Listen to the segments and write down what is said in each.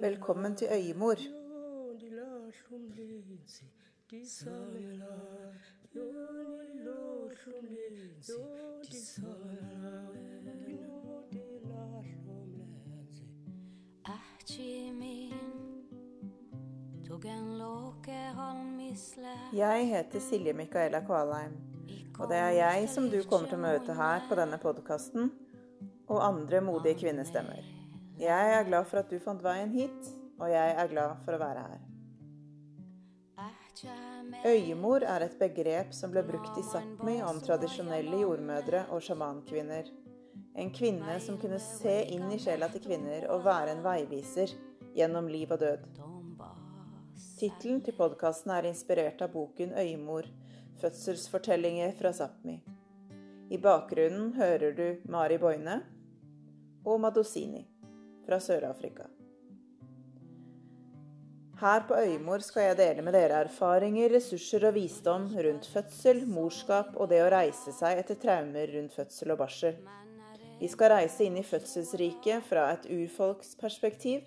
Velkommen til Øyemor. Jeg heter Silje Micaela Kvalheim, og det er jeg som du kommer til å møte her på denne podkasten, og andre modige kvinnestemmer. Jeg er glad for at du fant veien hit, og jeg er glad for å være her. Øyemor er et begrep som ble brukt i Sápmi om tradisjonelle jordmødre og sjamankvinner. En kvinne som kunne se inn i sjela til kvinner og være en veiviser gjennom liv og død. Tittelen til podkasten er inspirert av boken 'Øymor fødselsfortellinger fra Sápmi'. I bakgrunnen hører du Mari Boine og Madosini fra Sør-Afrika. Her på Øymor skal jeg dele med dere erfaringer, ressurser og visdom rundt fødsel, morskap og det å reise seg etter traumer rundt fødsel og barsel. Vi skal reise inn i fødselsriket fra et urfolksperspektiv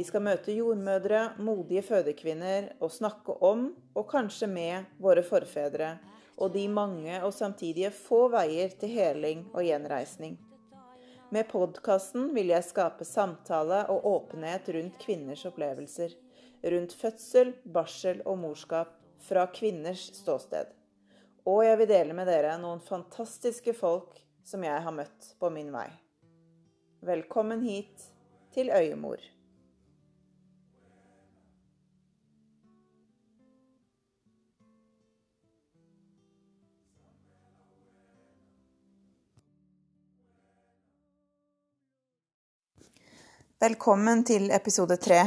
vi skal møte jordmødre, modige fødekvinner og snakke om, og kanskje med, våre forfedre og de mange og samtidige få veier til heling og gjenreisning. Med podkasten vil jeg skape samtale og åpenhet rundt kvinners opplevelser. Rundt fødsel, barsel og morskap fra kvinners ståsted. Og jeg vil dele med dere noen fantastiske folk som jeg har møtt på min vei. Velkommen hit til Øyemor. Velkommen til episode tre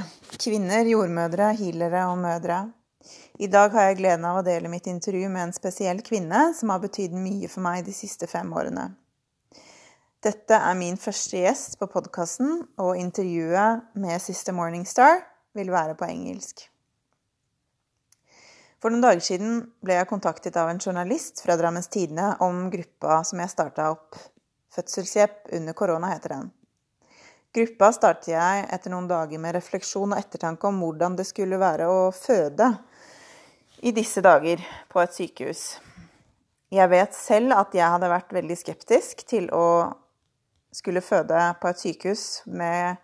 kvinner, jordmødre, healere og mødre. I dag har jeg gleden av å dele mitt intervju med en spesiell kvinne som har betydd mye for meg de siste fem årene. Dette er min første gjest på podkasten, og intervjuet med Sister Morningstar vil være på engelsk. For noen dager siden ble jeg kontaktet av en journalist fra Drammens Tidende om gruppa som jeg starta opp. Fødselshjelp under korona, heter den. Gruppa startet jeg etter noen dager med refleksjon og ettertanke om hvordan det skulle være å føde i disse dager på et sykehus. Jeg vet selv at jeg hadde vært veldig skeptisk til å skulle føde på et sykehus med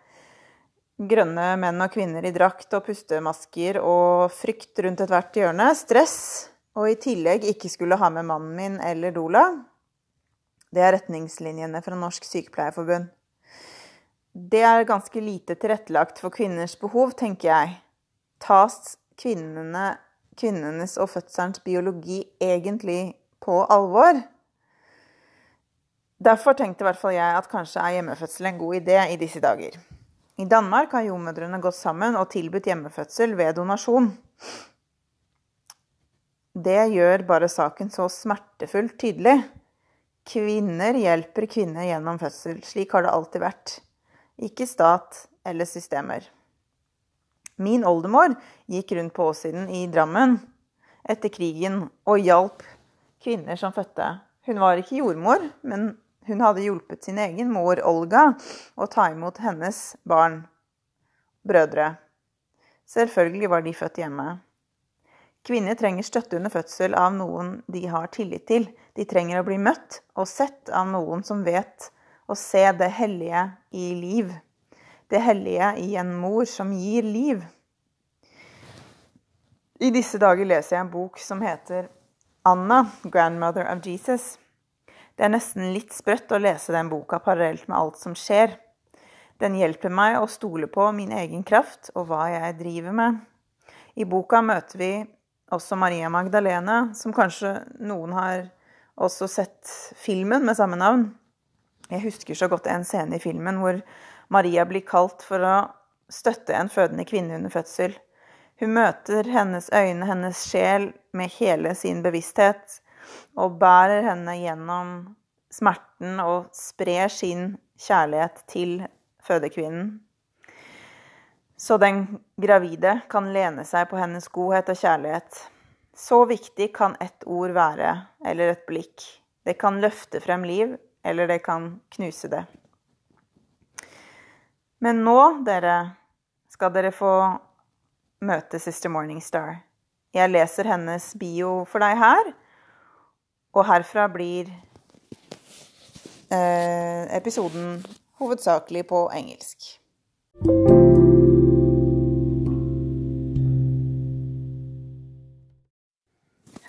grønne menn og kvinner i drakt og pustemasker og frykt rundt ethvert hjørne, stress, og i tillegg ikke skulle ha med mannen min eller Dola. Det er retningslinjene fra Norsk Sykepleierforbund. Det er ganske lite tilrettelagt for kvinners behov, tenker jeg. Tas kvinnene, kvinnenes og fødselens biologi egentlig på alvor? Derfor tenkte i hvert fall jeg at kanskje er hjemmefødsel en god idé i disse dager. I Danmark har jordmødrene gått sammen og tilbudt hjemmefødsel ved donasjon. Det gjør bare saken så smertefullt tydelig. Kvinner hjelper kvinner gjennom fødsel. Slik har det alltid vært ikke stat eller systemer. Min oldemor gikk rundt på åssiden i Drammen etter krigen og hjalp kvinner som fødte. Hun var ikke jordmor, men hun hadde hjulpet sin egen mor Olga å ta imot hennes barn, brødre. Selvfølgelig var de født hjemme. Kvinner trenger støtte under fødsel av noen de har tillit til. De trenger å bli møtt og sett av noen som vet og se det hellige i liv. Det hellige i en mor som gir liv. I disse dager leser jeg en bok som heter Anna, 'Grandmother of Jesus'. Det er nesten litt sprøtt å lese den boka parallelt med alt som skjer. Den hjelper meg å stole på min egen kraft og hva jeg driver med. I boka møter vi også Maria Magdalene, som kanskje noen har også sett filmen med samme navn. Jeg husker så godt en scene i filmen hvor Maria blir kalt for å støtte en fødende kvinne under fødsel. Hun møter hennes øyne, hennes sjel, med hele sin bevissthet og bærer henne gjennom smerten og sprer sin kjærlighet til fødekvinnen. Så den gravide kan lene seg på hennes godhet og kjærlighet. Så viktig kan ett ord være, eller et blikk. Det kan løfte frem liv, eller det kan knuse det. Men nå, dere, skal dere få møte Sister Morningstar. Jeg leser hennes bio for deg her, og herfra blir eh, episoden hovedsakelig på engelsk.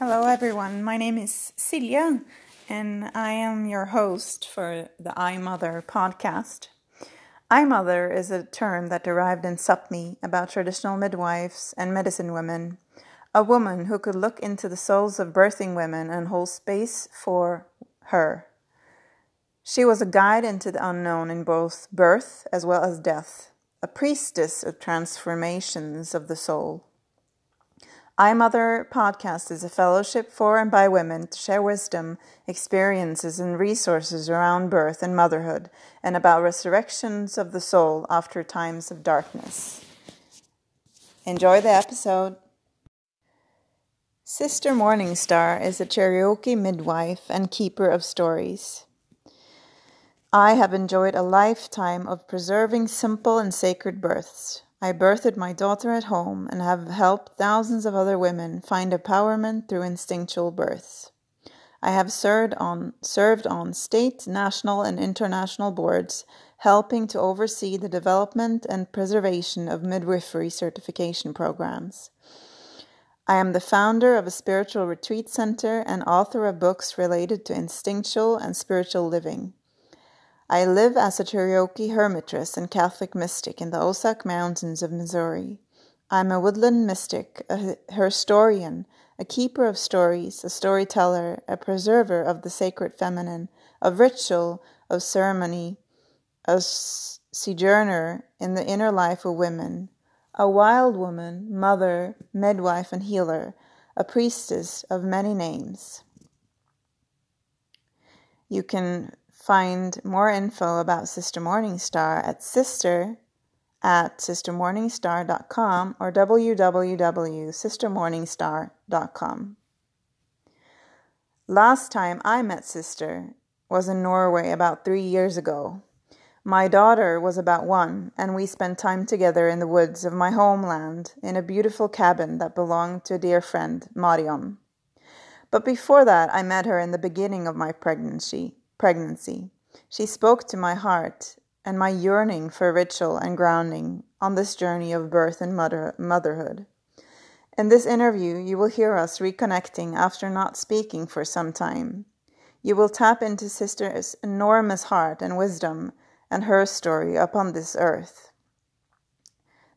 Hello, everyone. My name is Silja, and I am your host for the I Mother podcast. I Mother is a term that derived in Sapmi about traditional midwives and medicine women, a woman who could look into the souls of birthing women and hold space for her. She was a guide into the unknown in both birth as well as death, a priestess of transformations of the soul. I Mother podcast is a fellowship for and by women to share wisdom, experiences, and resources around birth and motherhood, and about resurrections of the soul after times of darkness. Enjoy the episode. Sister Morningstar is a Cherokee midwife and keeper of stories. I have enjoyed a lifetime of preserving simple and sacred births. I birthed my daughter at home and have helped thousands of other women find empowerment through instinctual births. I have served on, served on state, national, and international boards, helping to oversee the development and preservation of midwifery certification programs. I am the founder of a spiritual retreat center and author of books related to instinctual and spiritual living. I live as a Cherokee hermitress and Catholic mystic in the Ozark Mountains of Missouri. I'm a woodland mystic, a historian, a keeper of stories, a storyteller, a preserver of the sacred feminine, of ritual, of ceremony, a sojourner in the inner life of women, a wild woman, mother, midwife, and healer, a priestess of many names. You can find more info about Sister Morningstar at sister at sistermorningstar.com or www.sistermorningstar.com. Last time I met Sister was in Norway about three years ago. My daughter was about one, and we spent time together in the woods of my homeland in a beautiful cabin that belonged to a dear friend, Marion. But before that, I met her in the beginning of my pregnancy pregnancy. She spoke to my heart and my yearning for ritual and grounding on this journey of birth and mother- motherhood. In this interview, you will hear us reconnecting after not speaking for some time. You will tap into Sister's enormous heart and wisdom and her story upon this earth.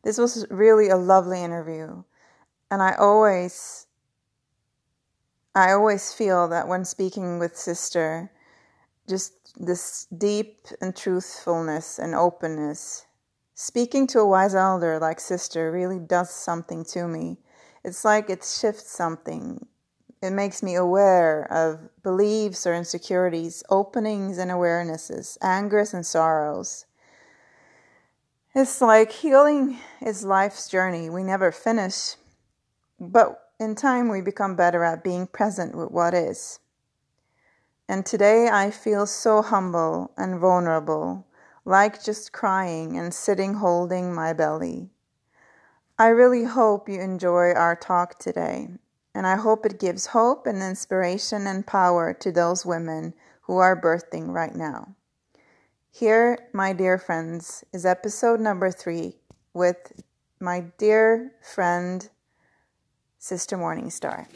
This was really a lovely interview, and I always I always feel that when speaking with Sister, just this deep and truthfulness and openness. Speaking to a wise elder like sister really does something to me. It's like it shifts something. It makes me aware of beliefs or insecurities, openings and awarenesses, angers and sorrows. It's like healing is life's journey. We never finish, but in time we become better at being present with what is. And today I feel so humble and vulnerable, like just crying and sitting holding my belly. I really hope you enjoy our talk today, and I hope it gives hope and inspiration and power to those women who are birthing right now. Here, my dear friends, is episode number three with my dear friend, Sister Morningstar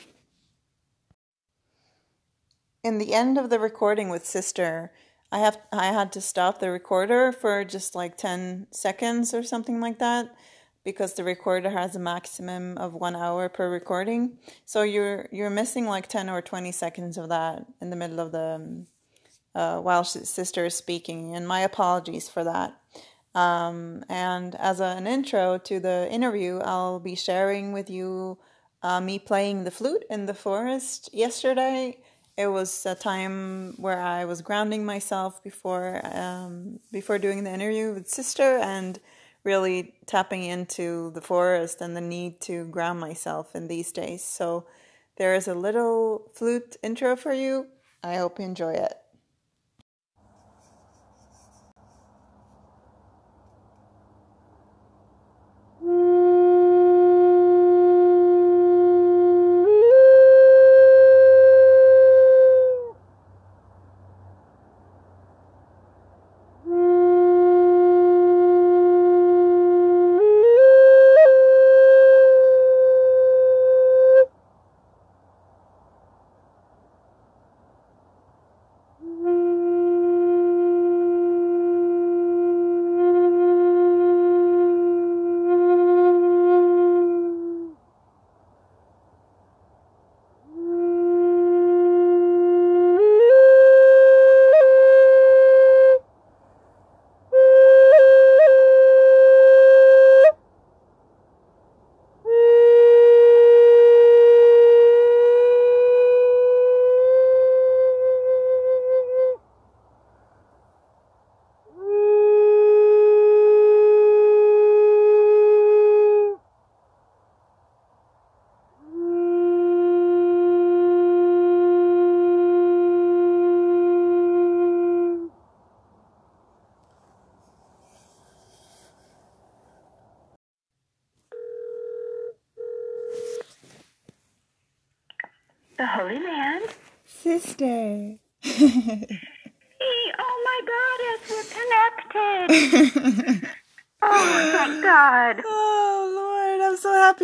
in the end of the recording with sister i have i had to stop the recorder for just like 10 seconds or something like that because the recorder has a maximum of one hour per recording. So you're you're missing like 10 or 20 seconds of that in the middle of the um, uh, while sister is speaking and my apologies for that. Um, and as a, an intro to the interview i'll be sharing with you uh, me playing the flute in the forest yesterday it was a time where I was grounding myself before um, before doing the interview with sister and really tapping into the forest and the need to ground myself in these days. So there is a little flute intro for you. I hope you enjoy it.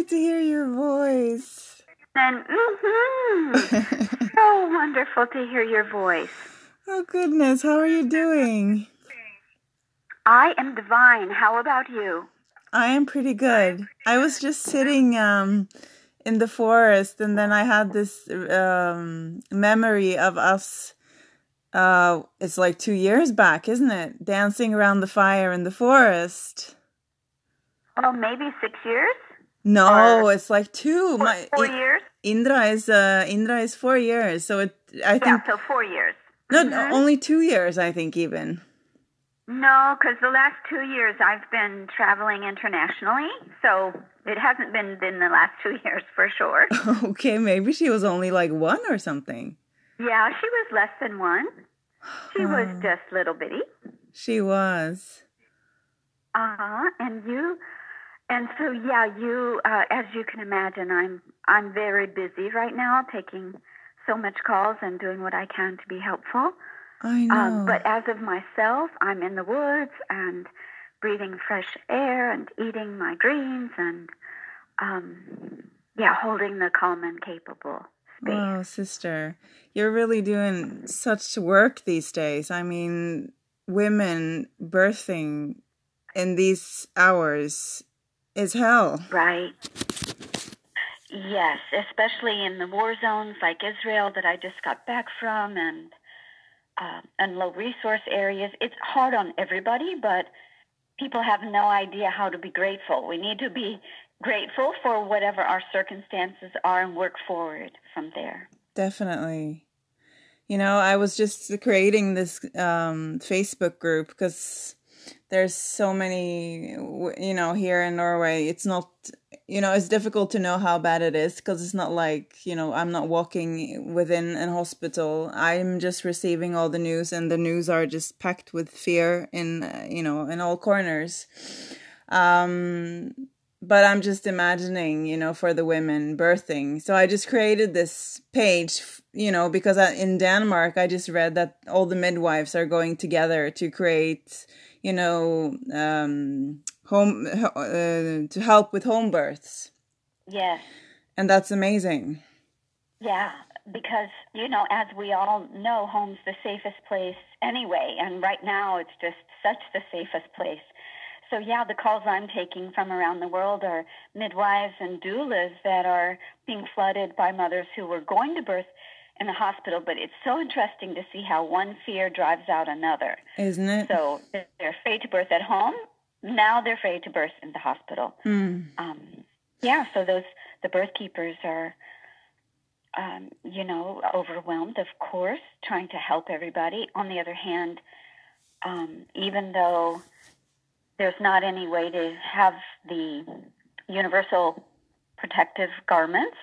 To hear your voice. And mm-hmm. so wonderful to hear your voice. Oh, goodness, how are you doing? I am divine. How about you? I am pretty good. I was just sitting um, in the forest, and then I had this um, memory of us. Uh, it's like two years back, isn't it? Dancing around the fire in the forest. Oh, maybe six years. No, it's like two. Four, My, four years. Indra is uh, Indra is four years, so it. I think. Yeah, so four years. No, mm-hmm. only two years. I think even. No, because the last two years I've been traveling internationally, so it hasn't been in the last two years for sure. Okay, maybe she was only like one or something. Yeah, she was less than one. She was just little bitty. She was. Uh huh. And you, and so yeah, you. Uh, as you can imagine, I'm I'm very busy right now, taking so much calls and doing what I can to be helpful. I um, know. Um, but as of myself, I'm in the woods and breathing fresh air and eating my greens and, um, yeah, holding the calm and capable. Space. Wow, sister, you're really doing such work these days. I mean, women birthing in these hours is hell. Right. Yes, especially in the war zones like Israel that I just got back from and uh, and low resource areas. It's hard on everybody, but people have no idea how to be grateful. We need to be grateful for whatever our circumstances are and work forward from there. Definitely. You know, I was just creating this um, Facebook group because there's so many, you know, here in Norway. It's not you know it's difficult to know how bad it is because it's not like you know i'm not walking within a hospital i'm just receiving all the news and the news are just packed with fear in uh, you know in all corners um but i'm just imagining you know for the women birthing so i just created this page you know because in denmark i just read that all the midwives are going together to create you know um home uh, to help with home births. Yes. And that's amazing. Yeah, because you know, as we all know, home's the safest place anyway, and right now it's just such the safest place. So yeah, the calls I'm taking from around the world are midwives and doulas that are being flooded by mothers who were going to birth in the hospital, but it's so interesting to see how one fear drives out another. Isn't it? So they're afraid to birth at home now they're afraid to birth in the hospital. Mm. Um, yeah, so those the birth keepers are, um, you know, overwhelmed, of course, trying to help everybody. On the other hand, um, even though there's not any way to have the universal protective garments,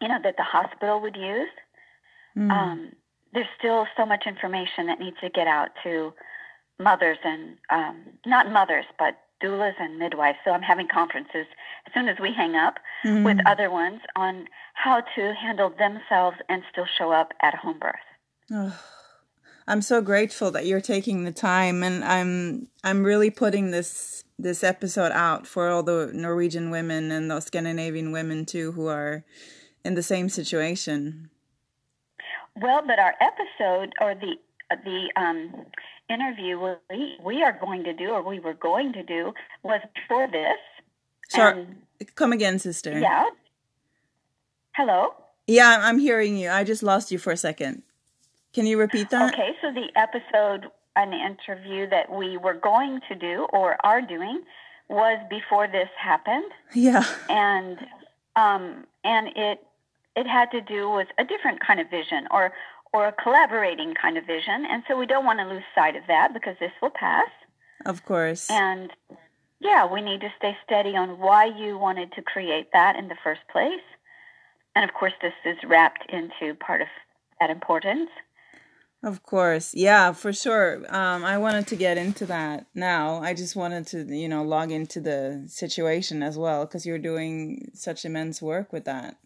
you know, that the hospital would use, mm. um, there's still so much information that needs to get out to mothers and um, not mothers, but doulas and midwives. So I'm having conferences as soon as we hang up mm-hmm. with other ones on how to handle themselves and still show up at home birth. Oh, I'm so grateful that you're taking the time, and I'm I'm really putting this this episode out for all the Norwegian women and the Scandinavian women too who are in the same situation. Well, but our episode or the the um, interview we, we are going to do, or we were going to do, was before this. Sorry, come again, sister. Yeah. Hello? Yeah, I'm hearing you. I just lost you for a second. Can you repeat that? Okay, so the episode, an interview that we were going to do or are doing was before this happened. Yeah. And um and it it had to do with a different kind of vision or or a collaborating kind of vision. And so we don't want to lose sight of that because this will pass. Of course. And yeah, we need to stay steady on why you wanted to create that in the first place. And of course, this is wrapped into part of that importance. Of course. Yeah, for sure. Um, I wanted to get into that now. I just wanted to, you know, log into the situation as well because you're doing such immense work with that.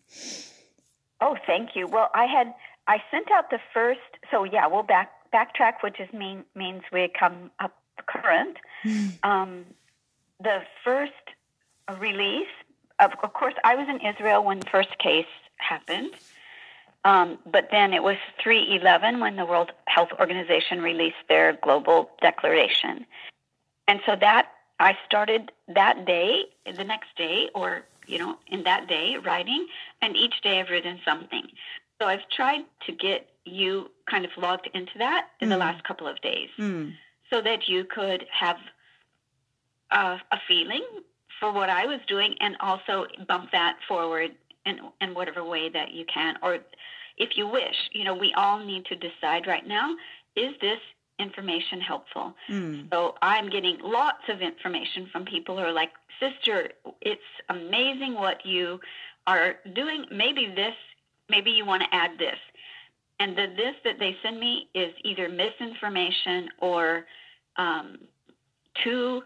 Oh, thank you. Well, I had I sent out the first. So yeah, we'll back backtrack, which is mean means we come up current. um, the first release, of, of course, I was in Israel when the first case happened. Um, but then it was 311 when the World Health Organization released their global declaration. And so that I started that day, the next day, or, you know, in that day writing, and each day I've written something. So I've tried to get you kind of logged into that in mm. the last couple of days mm. so that you could have a, a feeling for what I was doing and also bump that forward in, in whatever way that you can. Or if you wish, you know, we all need to decide right now is this information helpful? Mm. So I'm getting lots of information from people who are like, Sister, it's amazing what you are doing. Maybe this, maybe you want to add this. And the this that they send me is either misinformation or um, too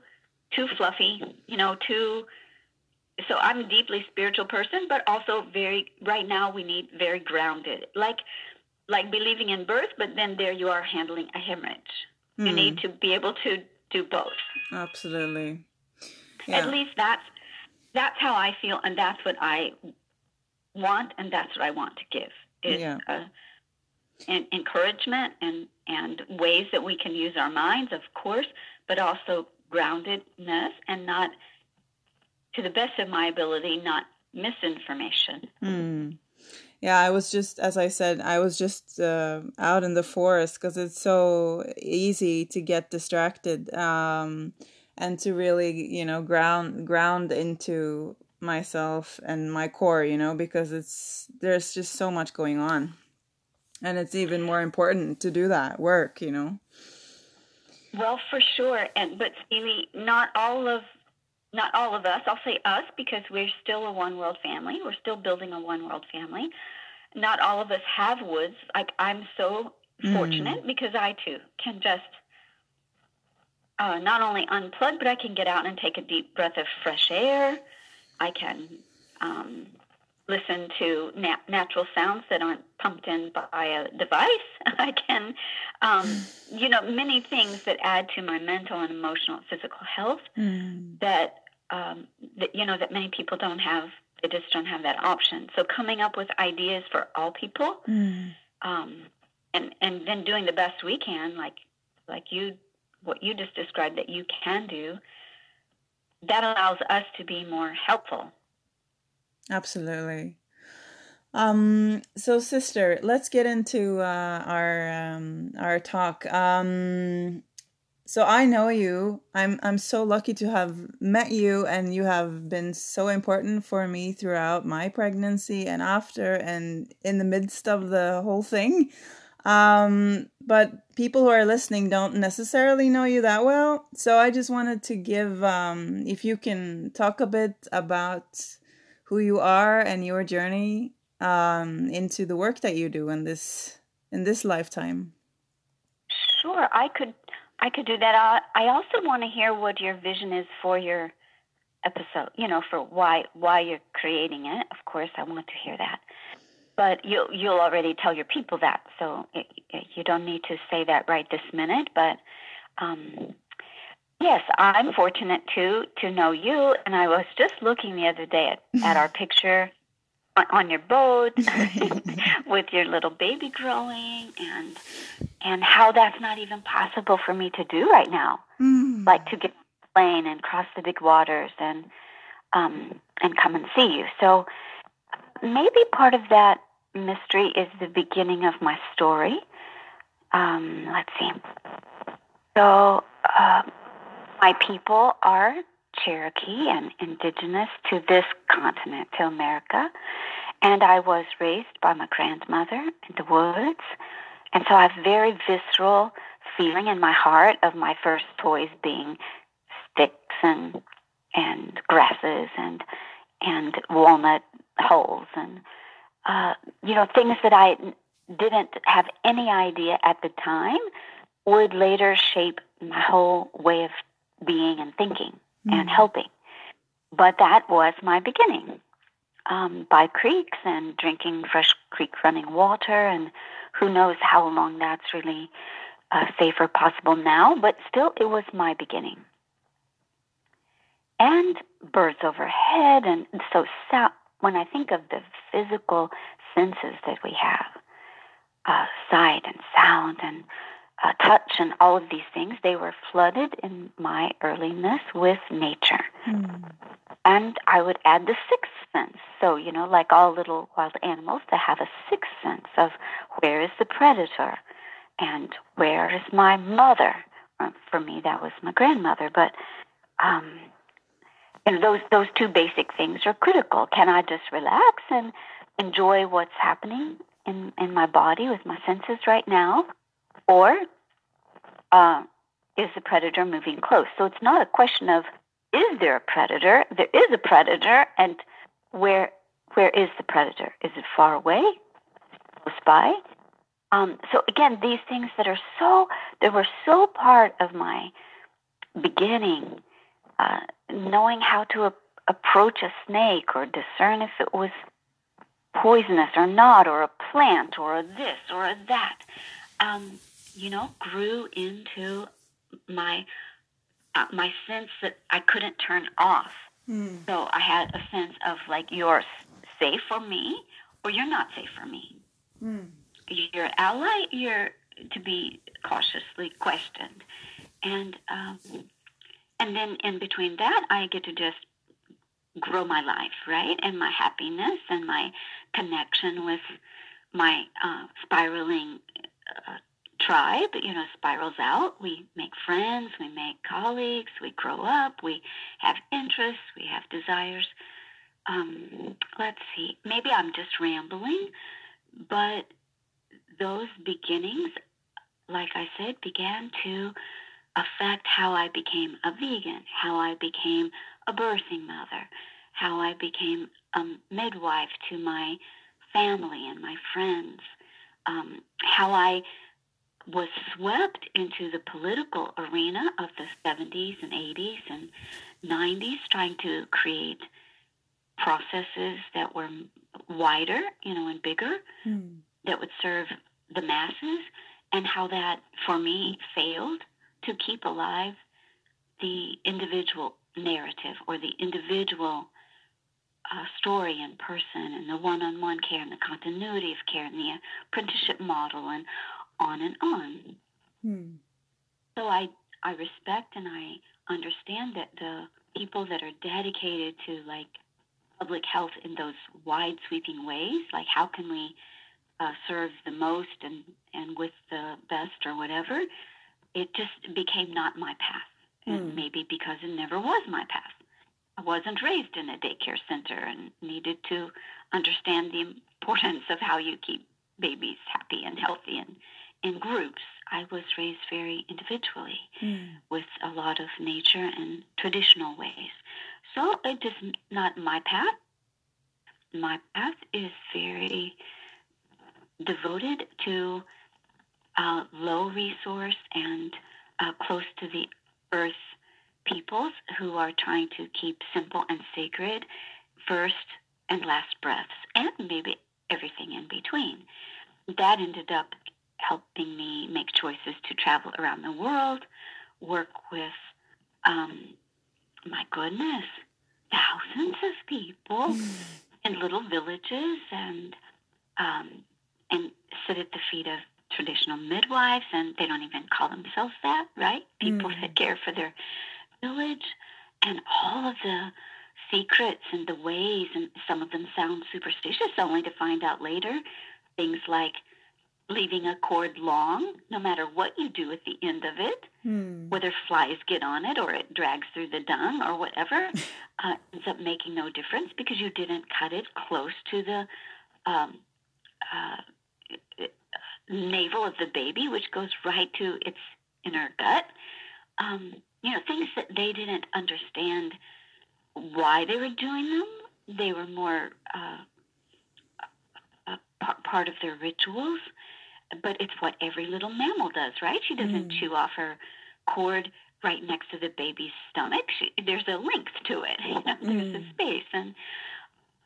too fluffy, you know, too so I'm a deeply spiritual person, but also very right now we need very grounded. Like like believing in birth, but then there you are handling a hemorrhage. Mm. You hmm. need to be able to do both. Absolutely. Yeah. At least that's that's how I feel, and that's what I want, and that's what I want to give is yeah. uh, and encouragement and and ways that we can use our minds, of course, but also groundedness and not, to the best of my ability, not misinformation. Mm. Yeah, I was just, as I said, I was just uh, out in the forest because it's so easy to get distracted um, and to really, you know, ground ground into myself and my core, you know, because it's there's just so much going on, and it's even more important to do that work, you know. Well, for sure, and but Steely, not all of not all of us. I'll say us because we're still a one world family. We're still building a one world family. Not all of us have woods. Like I'm so mm. fortunate because I too can just uh, not only unplug, but I can get out and take a deep breath of fresh air. I can um, listen to nat- natural sounds that aren't pumped in by a device. I can, um, you know, many things that add to my mental and emotional and physical health mm. that, um, that, you know, that many people don't have. They just don't have that option. So coming up with ideas for all people, mm. um, and and then doing the best we can, like like you, what you just described that you can do, that allows us to be more helpful Absolutely. Um, so sister, let's get into uh, our um, our talk. Um, so I know you. I'm I'm so lucky to have met you, and you have been so important for me throughout my pregnancy and after, and in the midst of the whole thing. Um, but people who are listening don't necessarily know you that well. So I just wanted to give, um, if you can talk a bit about who you are and your journey um, into the work that you do in this in this lifetime. Sure, I could I could do that. I also want to hear what your vision is for your episode. You know, for why why you're creating it. Of course, I want to hear that. But you you'll already tell your people that, so it, it, you don't need to say that right this minute. But um, Yes, I'm fortunate too to know you. And I was just looking the other day at, at our picture on, your boat with your little baby growing, and and how that's not even possible for me to do right now. Mm. Like to get on a plane and cross the big waters and um, and come and see you. So maybe part of that mystery is the beginning of my story. Um, let's see. So. Uh, my people are Cherokee and indigenous to this continent, to America. And I was raised by my grandmother in the woods. And so I have very visceral feeling in my heart of my first toys being sticks and and grasses and and walnut holes and uh, you know things that I didn't have any idea at the time would later shape my whole way of being and thinking mm. and helping. But that was my beginning. um, by creeks and drinking fresh creek running water, and who knows how long that's really uh, safe or possible now, but still, it was my beginning. And birds overhead, and so sound, when I think of the physical senses that we have, uh, sight and sound and uh, touch and all of these things, they were flooded in my earliness with nature. Mm. And I would add the sixth sense. So, you know, like all little wild animals, they have a sixth sense of where is the predator and where is my mother. Uh, for me, that was my grandmother. But, um, and those those two basic things are critical. Can I just relax and enjoy what's happening in in my body with my senses right now, or uh, is the predator moving close? So it's not a question of is there a predator? There is a predator, and where where is the predator? Is it far away? Close by? Um, so again, these things that are so they were so part of my beginning, uh, knowing how to a- approach a snake or discern if it was poisonous or not, or a plant, or a this or a that. Um, you know, grew into my uh, my sense that I couldn't turn off. Mm. So I had a sense of like you're safe for me, or you're not safe for me. Mm. You're an ally. You're to be cautiously questioned, and um, and then in between that, I get to just grow my life, right, and my happiness and my connection with my uh, spiraling uh, tribe, you know, spirals out. We make friends, we make colleagues, we grow up, we have interests, we have desires. Um, let's see, maybe I'm just rambling, but those beginnings, like I said, began to affect how I became a vegan, how I became a birthing mother, how I became a midwife to my family and my friends, um, how I was swept into the political arena of the 70s and 80s and 90s, trying to create processes that were wider, you know, and bigger, mm. that would serve the masses, and how that, for me, failed to keep alive the individual narrative or the individual uh, story and person and the one-on-one care and the continuity of care and the apprenticeship model and on and on. Hmm. So I I respect and I understand that the people that are dedicated to like public health in those wide sweeping ways, like how can we uh, serve the most and and with the best or whatever, it just became not my path, and hmm. maybe because it never was my path. I wasn't raised in a daycare center and needed to understand the importance of how you keep babies happy and healthy and in groups. I was raised very individually mm. with a lot of nature and traditional ways. So it is not my path. My path is very devoted to uh, low resource and uh, close to the earth peoples who are trying to keep simple and sacred first and last breaths, and maybe everything in between. That ended up helping me make choices to travel around the world, work with, um, my goodness, thousands of people mm. in little villages and um, and sit at the feet of traditional midwives, and they don't even call themselves that, right? People mm. that care for their village, and all of the secrets and the ways, and some of them sound superstitious, only to find out later things like leaving a cord long, no matter what you do at the end of it, hmm. whether flies get on it or it drags through the dung or whatever, uh, ends up making no difference because you didn't cut it close to the um, uh, navel of the baby, which goes right to its inner gut. Um, you know, things that they didn't understand why they were doing them. They were more uh, part of their rituals but it's what every little mammal does, right? She doesn't mm. chew off her cord right next to the baby's stomach. She, there's a length to it. You know, there's mm. a space, and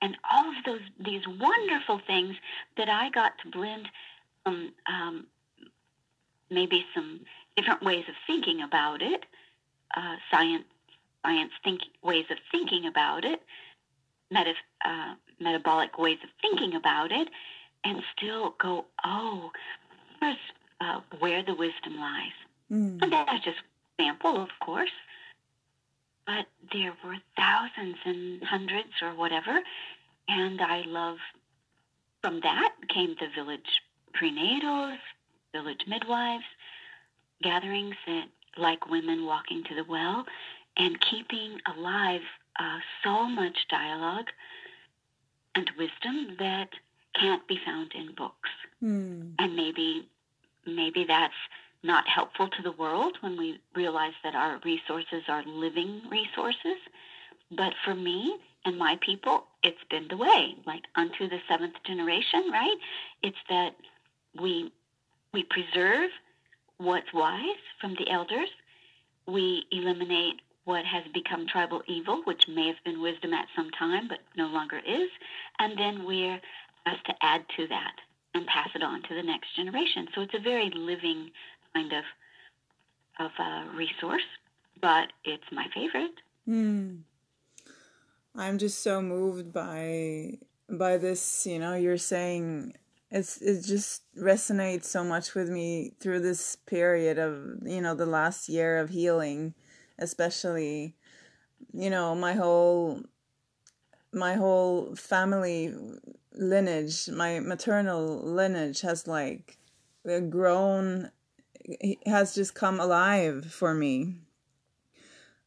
and all of those these wonderful things that I got to blend um, um, maybe some different ways of thinking about it, uh, science science think ways of thinking about it, meta, uh, metabolic ways of thinking about it, and still go, oh, here's uh, where the wisdom lies. Mm. And that's just sample, of course. But there were thousands and hundreds or whatever. And I love, from that came the village prenatals, village midwives, gatherings that like women walking to the well, and keeping alive uh, so much dialogue and wisdom that can't be found in books. Mm. And maybe maybe that's not helpful to the world when we realize that our resources are living resources. But for me and my people, it's been the way, like unto the seventh generation, right? It's that we we preserve what's wise from the elders. We eliminate what has become tribal evil, which may have been wisdom at some time, but no longer is. And then we're asked to add to that and pass it on to the next generation. So it's a very living kind of of a resource, but it's my favorite. Mm. I'm just so moved by by this, you know, you're saying it's it just resonates so much with me through this period of, you know, the last year of healing, especially you know, my whole my whole family lineage, my maternal lineage has like grown, has just come alive for me.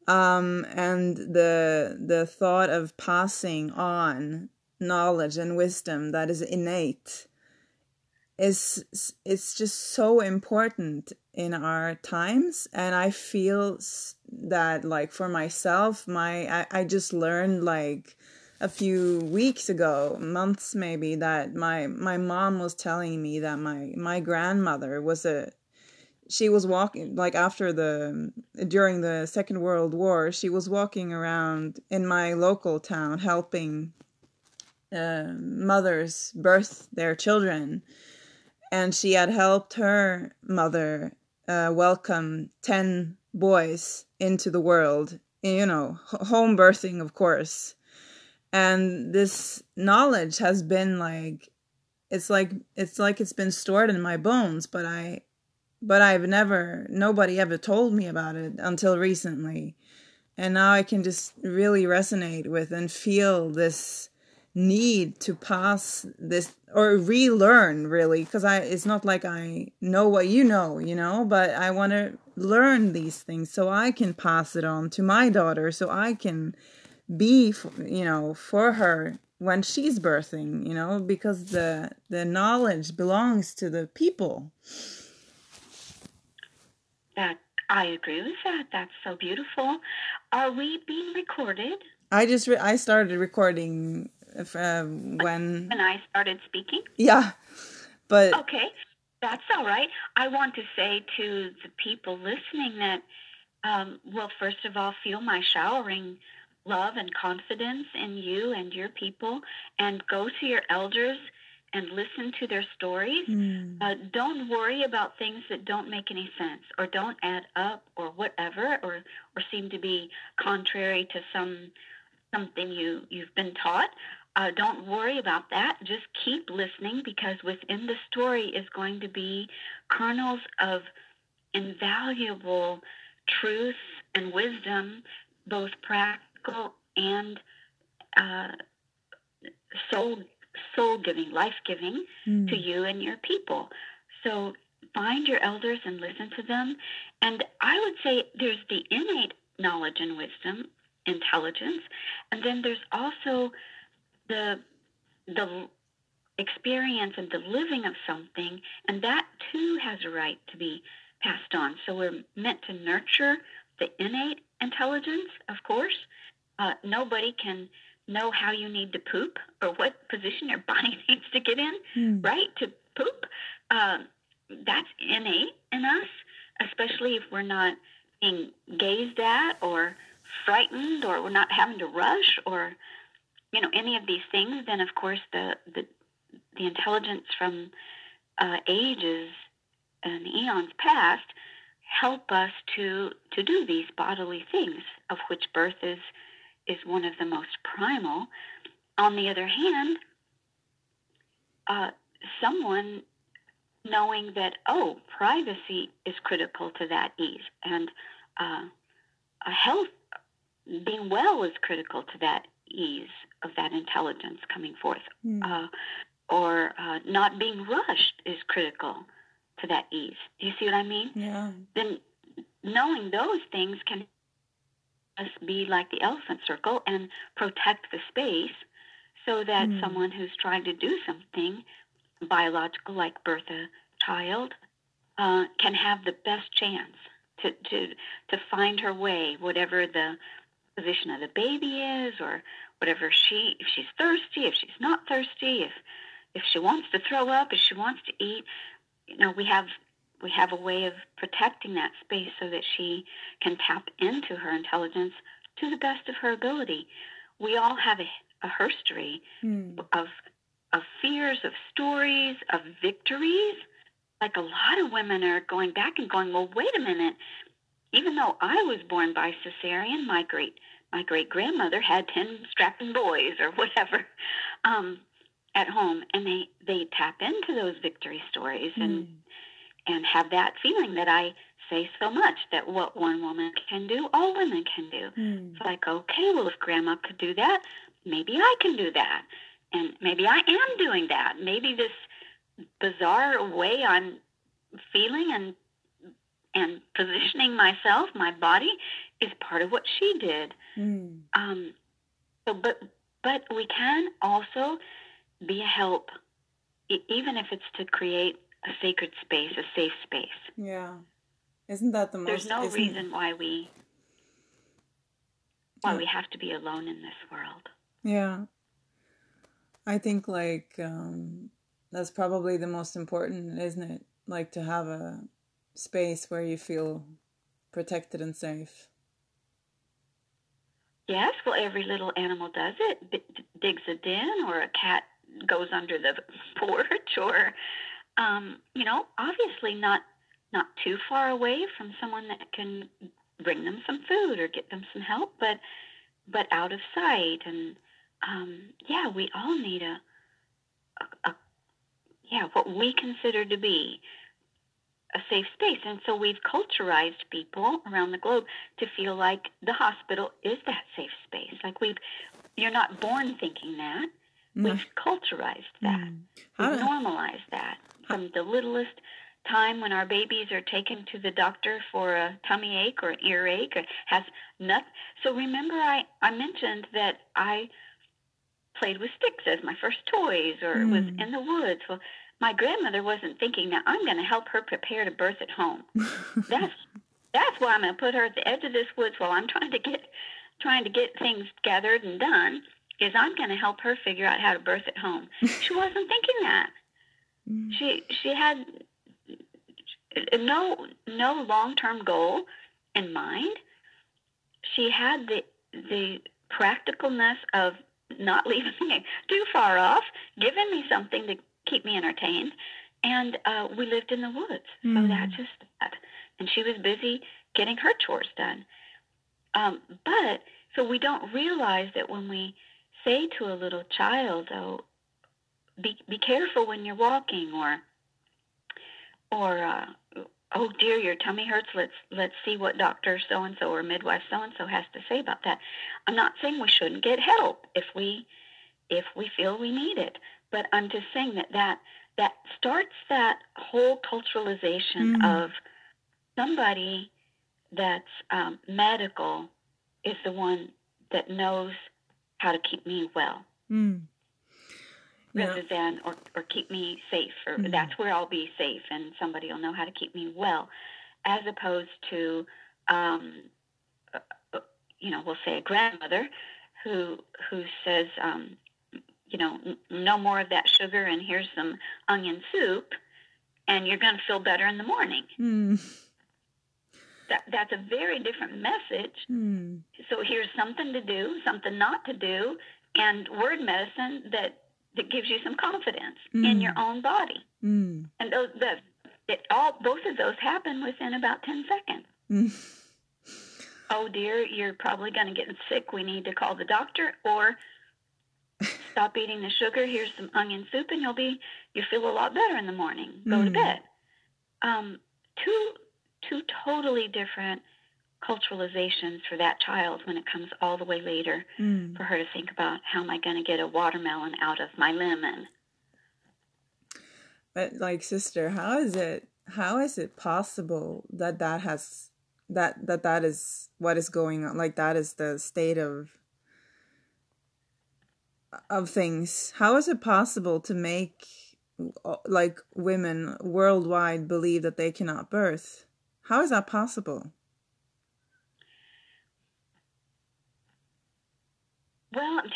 Um, and the the thought of passing on knowledge and wisdom that is innate is it's just so important in our times and i feel that like for myself my I, I just learned like a few weeks ago, months maybe, that my my mom was telling me that my my grandmother was a she was walking like after the during the Second World War, she was walking around in my local town helping uh, mothers birth their children, and she had helped her mother uh, welcome ten boys into the world. You know, home birthing, of course and this knowledge has been like it's like it's like it's been stored in my bones but i but i've never nobody ever told me about it until recently. And now i can just really resonate with and feel this need to pass this or relearn really because i it's not like i know what you know you know but i want to learn these things so i can pass it on to my daughter so i can be you know for her when she's birthing you know because the the knowledge belongs to the people. That i agree with that. That's so beautiful. Are we being recorded? I just re- i started recording uh, when when i started speaking? Yeah but okay that's all right. I want to say to the people listening that um, well first of all feel my showering love and confidence in you and your people and go to your elders and listen to their stories. Mm. Uh, don't worry about things that don't make any sense or don't add up or whatever or or seem to be contrary to some something you you've been taught. Uh, don't worry about that. Just keep listening because within the story is going to be kernels of invaluable truth and wisdom, both practical practical and uh, soul soul giving, life giving mm. to you and your people. So find your elders and listen to them. And I would say there's the innate knowledge and wisdom, intelligence, and then there's also the the experience and the living of something, and that too has a right to be passed on. So we're meant to nurture the innate intelligence, of course, uh, nobody can know how you need to poop or what position your body needs to get in, mm. right, to poop. Uh, that's innate in us, especially if we're not being gazed at or frightened or we're not having to rush or you know any of these things, then of course the the, the intelligence from uh, ages and eons past help us to to do these bodily things, of which birth is is one of the most primal. On the other hand, uh, someone knowing that oh, privacy is critical to that ease, and uh, a health being well is critical to that ease of that intelligence coming forth. Mm. Uh, or uh, not being rushed is critical to that ease. Do you see what I mean? Yeah. Then knowing those things can be like the elephant circle and protect the space so that mm. someone who's trying to do something biological, like birth a child, uh, can have the best chance to, to, to find her way, whatever the position of the baby is, or whatever she, if she's thirsty, if she's not thirsty, if if she wants to throw up, if she wants to eat, you know, we have we have a way of protecting that space so that she can tap into her intelligence to the best of her ability. We all have a, a history mm. of of fears, of stories, of victories. Like a lot of women are going back and going, well, wait a minute. Even though I was born by cesarean, my great my great grandmother had ten strapping boys or whatever. Um, at home and they they tap into those victory stories and mm. And have that feeling that I say so much that what one woman can do, all women can do. Mm. It's like, okay, well if grandma could do that, maybe I can do that. And maybe I am doing that. Maybe this bizarre way I'm feeling and and positioning myself, my body, is part of what she did. Mm. Um, so, but but we can also be a help, even if it's to create a sacred space, a safe space. Yeah, isn't that the most? There's no reason why we why yeah. we have to be alone in this world. Yeah, I think like um, that's probably the most important, isn't it? Like to have a space where you feel protected and safe. Yes, well, every little animal does it. D- digs a den, or a cat goes under the porch or um, you know obviously not not too far away from someone that can bring them some food or get them some help but but out of sight and um, yeah we all need a, a, a yeah what we consider to be a safe space. And so we've culturized people around the globe to feel like the hospital is that safe space. Like we've, you're not born thinking that. We've culturized that. Mm. We've normalized that from the littlest time when our babies are taken to the doctor for a tummy ache or an earache or has nut. So remember, I I mentioned that I played with sticks as my first toys or mm. was in the woods. Well, my grandmother wasn't thinking that I'm going to help her prepare to birth at home. that's that's why I'm going to put her at the edge of this woods while I'm trying to get trying to get things gathered and done is I'm going to help her figure out how to birth at home. She wasn't thinking that. Mm. She she had no no long term goal in mind. She had the the practicalness of not leaving me too far off, giving me something to keep me entertained, and uh, we lived in the woods. Mm. So that's just that. And she was busy getting her chores done. Um, but so we don't realize that when we say to a little child, "Oh, be be careful when you're walking," or or uh, "Oh dear, your tummy hurts. Let's let's see what doctor so and so or midwife so and so has to say about that." I'm not saying we shouldn't get help if we if we feel we need it, but I'm just saying that that that starts that whole culturalization mm. of somebody that's um, medical is the one that knows how to keep me well. Mm. Yeah. Rather than, or, or keep me safe, or mm. that's where I'll be safe, and somebody will know how to keep me well, as opposed to, um, uh, you know, we'll say a grandmother who who says, um, you know, no more of that sugar, and here's some onion soup, and you're going to feel better in the morning. Mm that, that's a very different message. Mm. So here's something to do, something not to do, and word medicine that that gives you some confidence mm. in your own body. Mm. And those the it all both of those happen within about ten seconds. Mm. Oh dear, you're probably going to get sick. We need to call the doctor, or stop eating the sugar. Here's some onion soup, and you'll be you feel a lot better in the morning. Go to mm. bed. Um, two two totally different culturalizations for that child when it comes all the way later mm. for her to think about how am I going to get a watermelon out of my lemon. But like sister, how is it how is it possible that that has that that that is what is going on like that is the state of of things how is it possible to make like women worldwide believe that they cannot birth how is that possible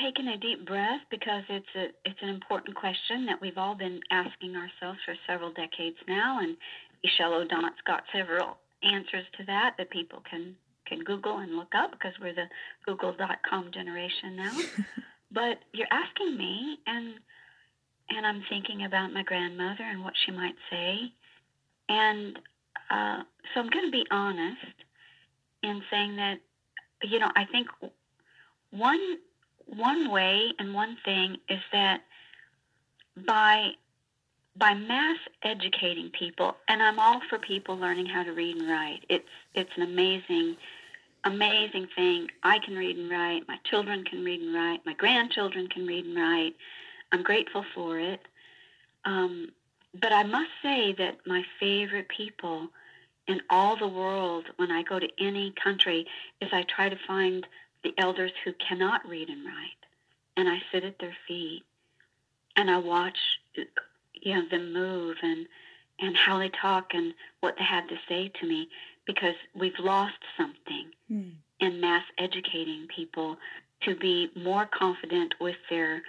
Taking a deep breath because it's a it's an important question that we've all been asking ourselves for several decades now, and Michel Odent's got several answers to that that people can can Google and look up because we're the Google.com generation now. but you're asking me, and and I'm thinking about my grandmother and what she might say, and uh, so I'm going to be honest in saying that you know I think one one way and one thing is that by by mass educating people, and I'm all for people learning how to read and write. It's it's an amazing, amazing thing. I can read and write. My children can read and write. My grandchildren can read and write. I'm grateful for it. Um, but I must say that my favorite people in all the world, when I go to any country, is I try to find the elders who cannot read and write. And I sit at their feet and I watch you know them move and and how they talk and what they have to say to me because we've lost something mm. in mass educating people to be more confident with their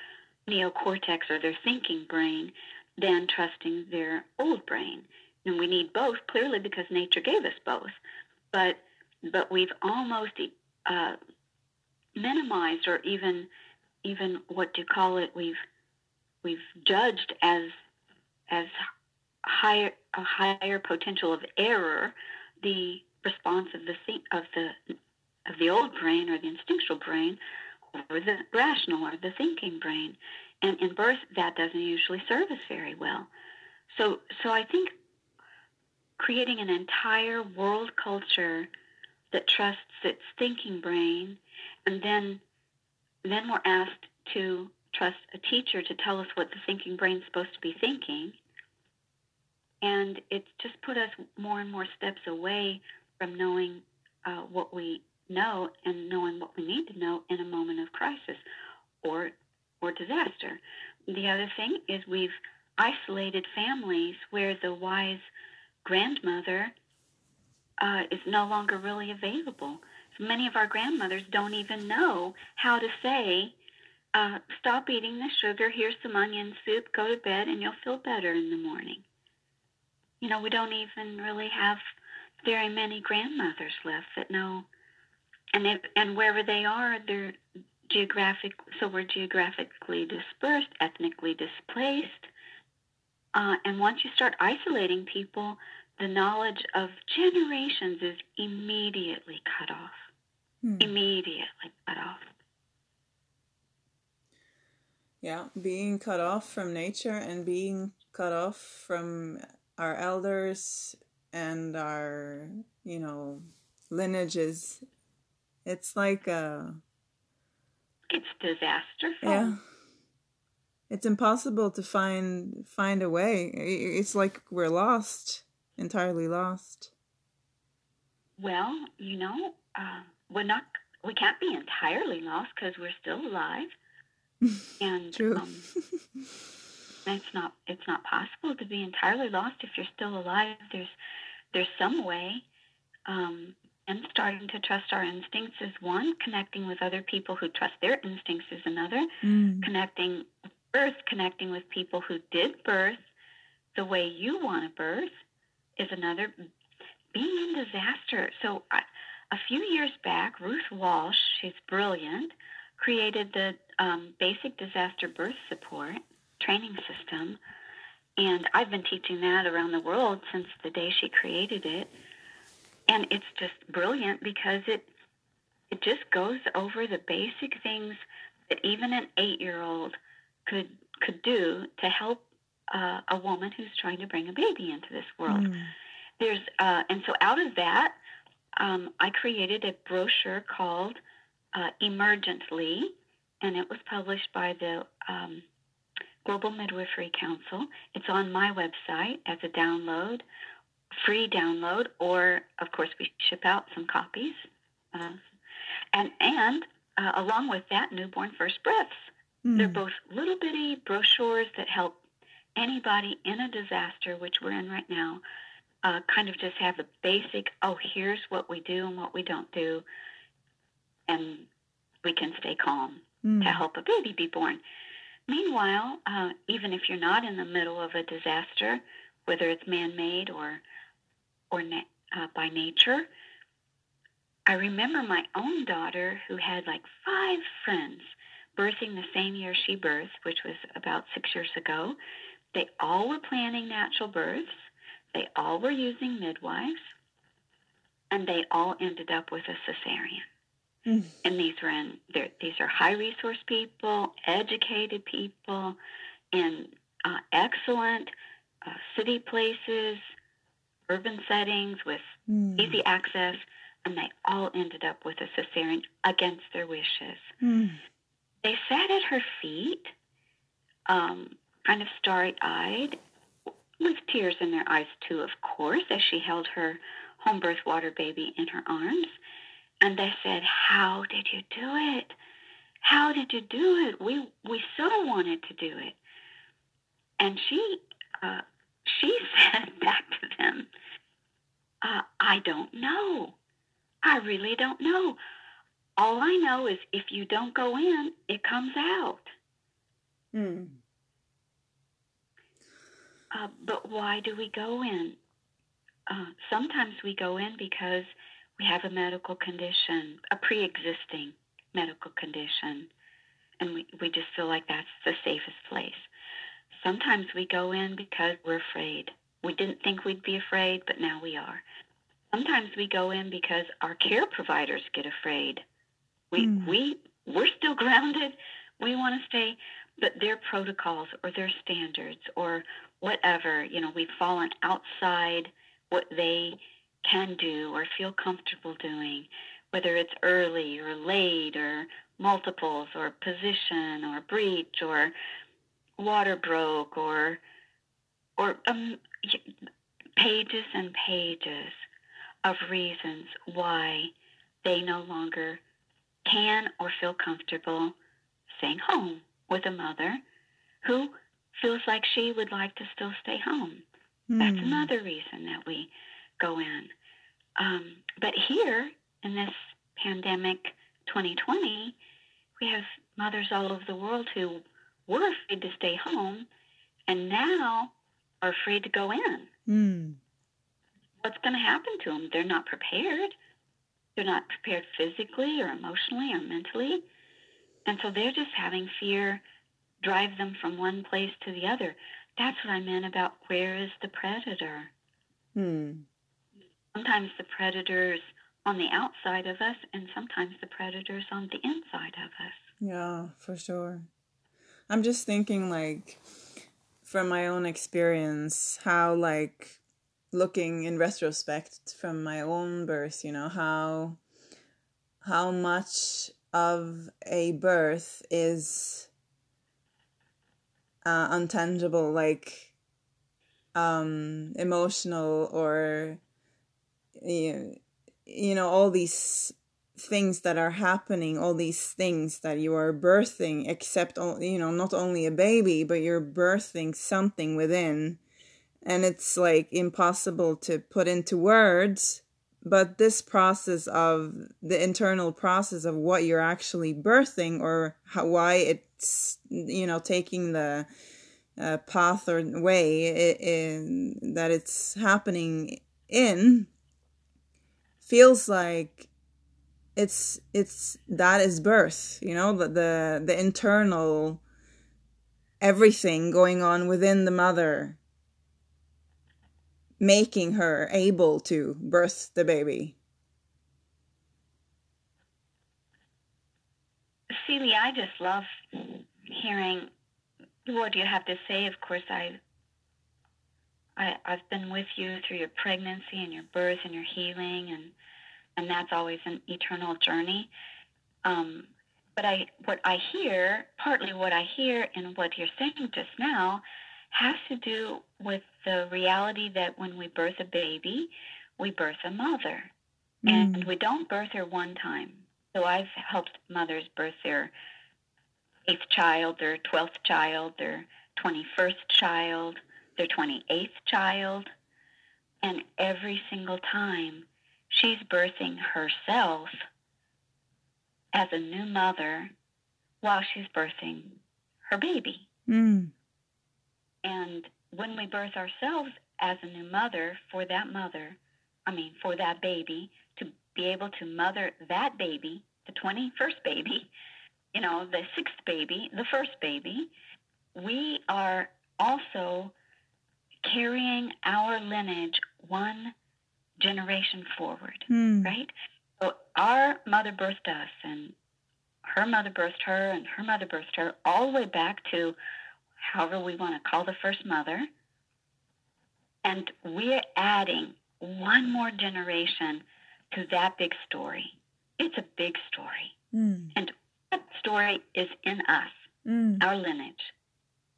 neocortex or their thinking brain than trusting their old brain. And we need both clearly because nature gave us both. But but we've almost uh, minimized or even even what do you call it we've we've judged as as higher a higher potential of error the response of the of the of the old brain or the instinctual brain or the rational or the thinking brain. And in birth that doesn't usually serve us very well. So so i think creating an entire world culture that trusts its thinking brain and then then we're asked to trust a teacher to tell us what the thinking brain's supposed to be thinking. And it's just put us more and more steps away from knowing uh, what we know and knowing what we need to know in a moment of crisis or or disaster. The other thing is we've isolated families where the wise grandmother uh, is no longer really available many of our grandmothers don't even know how to say, uh, stop eating the sugar, here's some onion soup, go to bed, and you'll feel better in the morning. You know, we don't even really have very many grandmothers left that know. And if, and wherever they are, they're geographic. So we're geographically dispersed, ethnically displaced. Uh, and once you start isolating people, the knowledge of generations is immediately cut off hmm. immediately cut off. Yeah, being cut off from nature and being cut off from our elders and our, you know, lineages. It's like a. It's disastrous. Yeah. It's impossible to find find a way. It's like we're lost, entirely lost. Well, you know, uh, we're not we can't be entirely lost because we're still alive and True. Um, it's not it's not possible to be entirely lost if you're still alive there's there's some way um, and starting to trust our instincts is one connecting with other people who trust their instincts is another mm. connecting birth connecting with people who did birth the way you want to birth is another being in disaster so I, a few years back, Ruth Walsh, she's brilliant, created the um, basic disaster birth support training system. And I've been teaching that around the world since the day she created it. And it's just brilliant because it it just goes over the basic things that even an eight year old could could do to help uh, a woman who's trying to bring a baby into this world. Mm. There's uh, and so out of that, um, I created a brochure called uh, Emergently, and it was published by the um, Global Midwifery Council. It's on my website as a download, free download, or of course we ship out some copies. Uh, and and uh, along with that, newborn first breaths. Mm. They're both little bitty brochures that help anybody in a disaster, which we're in right now, uh, kind of just have the basic, oh, here's what we do and what we don't do, and we can stay calm mm. to help a baby be born. Meanwhile, uh, even if you're not in the middle of a disaster, whether it's man-made or or na- uh, by nature, I remember my own daughter who had like five friends birthing the same year she birthed, which was about six years ago. They all were planning natural births. They all were using midwives, and they all ended up with a cesarean. Mm. And these were in these are high resource people, educated people, in uh, excellent uh, city places, urban settings with mm. easy access and they all ended up with a cesarean against their wishes. Mm. They sat at her feet, um, kind of starry eyed, with tears in their eyes, too, of course, as she held her home birth water baby in her arms. And they said, How did you do it? How did you do it? We, we so wanted to do it. And she, uh, she said back to them, uh, I don't know. I really don't know. All I know is if you don't go in, it comes out. Hmm. Uh, but why do we go in? Uh, sometimes we go in because we have a medical condition, a pre existing medical condition, and we, we just feel like that's the safest place. Sometimes we go in because we're afraid. We didn't think we'd be afraid, but now we are. Sometimes we go in because our care providers get afraid. We mm. we we're still grounded. We want to stay, but their protocols or their standards or whatever, you know, we've fallen outside what they can do or feel comfortable doing, whether it's early or late or multiples or position or breech or water broke or or um, pages and pages of reasons why they no longer can or feel comfortable staying home with a mother who feels like she would like to still stay home. Mm. That's hmm. another reason that we go in. Um, but here in this pandemic 2020, we have mothers all over the world who were afraid to stay home and now are afraid to go in. Mm what's going to happen to them. They're not prepared. They're not prepared physically or emotionally or mentally. And so they're just having fear drive them from one place to the other. That's what I meant about where is the predator? Hmm. Sometimes the predator's on the outside of us, and sometimes the predator's on the inside of us. Yeah, for sure. I'm just thinking, like, from my own experience, how, like, looking in retrospect from my own birth, you know, how how much of a birth is uh, untangible, like um, emotional or you know all these things that are happening, all these things that you are birthing, except you know not only a baby, but you're birthing something within. And it's like impossible to put into words but this process of the internal process of what you're actually birthing or how, why it's you know taking the uh, path or way in, that it's happening in feels like it's it's that is birth you know the the, the internal everything going on within the mother making her able to birth the baby Celie, I just love hearing what you have to say. Of course, I, I, I've been with you through your pregnancy and your birth and your healing, and and that's always an eternal journey. Um, but I, what I hear, partly what I hear in what you're saying just now, has to do with the reality that when we birth a baby, we birth a mother, mm. and we don't birth her one time. So I've helped mothers birth their eighth child, their 12th child, their 21st child, their 28th child. And every single time she's birthing herself as a new mother while she's birthing her baby. Mm. And when we birth ourselves as a new mother for that mother, I mean, for that baby, to be able to mother that baby, the 21st baby, you know, the sixth baby, the first baby, we are also carrying our lineage one generation forward, mm. right? So our mother birthed us, and her mother birthed her, and her mother birthed her, all the way back to however we want to call the first mother. And we're adding one more generation to that big story. It's a big story. Mm. And that story is in us, mm. our lineage.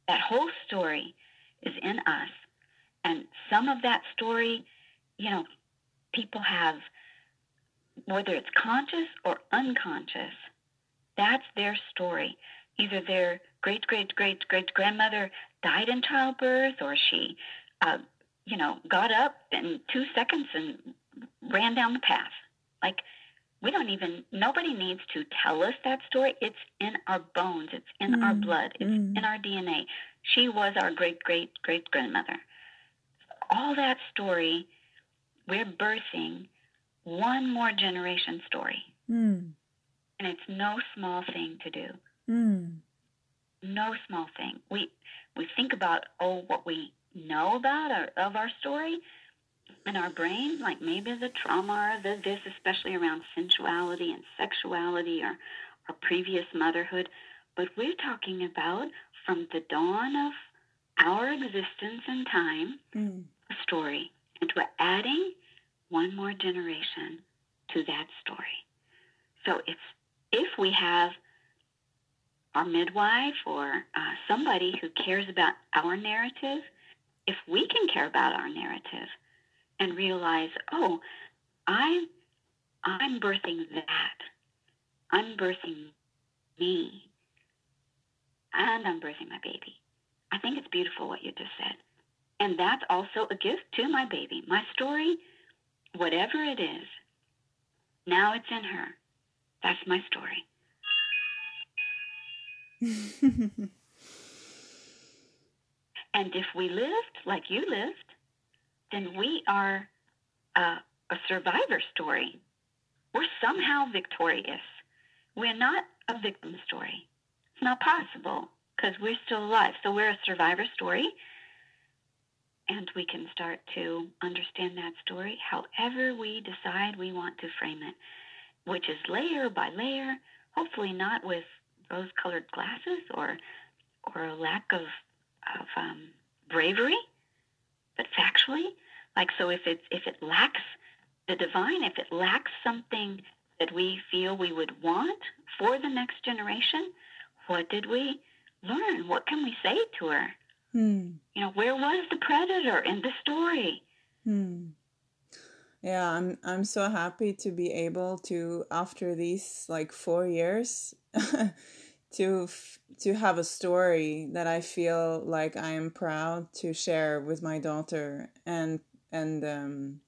That whole story is in us. And some of that story, you know, people have, whether it's conscious or unconscious, that's their story. Either their great, great, great, great grandmother died in childbirth or she, uh, you know, got up in two seconds and ran down the path. Like, we don't even, nobody needs to tell us that story. It's in our bones, it's in mm. our blood, it's mm. in our DNA. She was our great, great, great grandmother. All that story, we're birthing one more generation story. Mm. And it's no small thing to do. Mm. No small thing. We we think about oh what we know about our, of our story, in our brain, like maybe the trauma or the this, especially around sensuality and sexuality or, or previous motherhood. But we're talking about from the dawn of our existence and time, mm. a story. And we're adding one more generation to that story. So it's if we have our midwife or uh, somebody who cares about our narrative, if we can care about our narrative, and realize, oh, I'm I'm birthing that. I'm birthing me. And I'm birthing my baby. I think it's beautiful what you just said. And that's also a gift to my baby. My story, whatever it is, now it's in her. That's my story. and if we lived like you lived, then we are uh, a survivor story. We're somehow victorious. We're not a victim story. It's not possible because we're still alive. So we're a survivor story. And we can start to understand that story however we decide we want to frame it, which is layer by layer, hopefully not with rose colored glasses or, or a lack of, of um, bravery but factually, like so if it if it lacks the divine, if it lacks something that we feel we would want for the next generation, what did we learn? What can we say to her? Hmm. You know, where was the predator in the story? Hmm. Yeah, I'm I'm so happy to be able to after these like 4 years to to have a story that I feel like I am proud to share with my daughter and and um,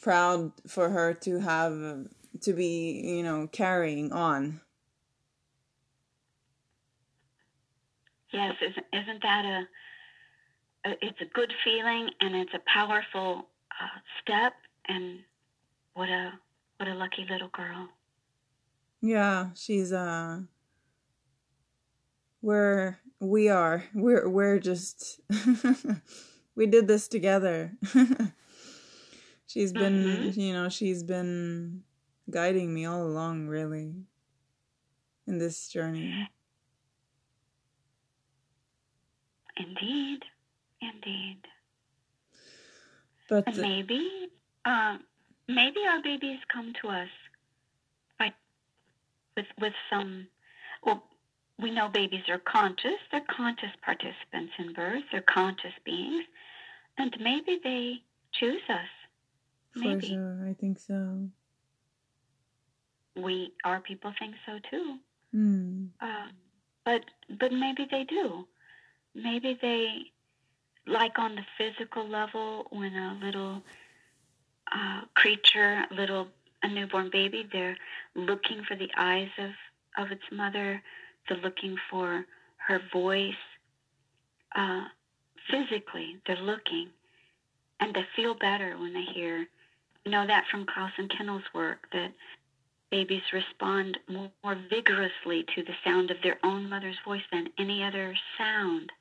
proud for her to have to be you know carrying on. Yes, isn't, that a, It's a good feeling and it's a powerful uh, step and what a What a lucky little girl. Yeah, she's uh we're we are. We're we're just we did this together. she's been mm-hmm. you know, she's been guiding me all along really in this journey. Indeed. Indeed. But and maybe uh, maybe our babies come to us by with with some well we know babies are conscious they're conscious participants in birth they're conscious beings and maybe they choose us maybe For sure, I think so. We our people think so too. Mm. Uh, but but maybe they do. Maybe they like on the physical level when a little uh, creature, a little a newborn baby, they're looking for the eyes of of its mother. They're looking for her voice. Uh, physically, they're looking, and they feel better when they hear. You know that from Klaus and Kennell's work that babies respond more vigorously to the sound of their own mother's voice than any other sound.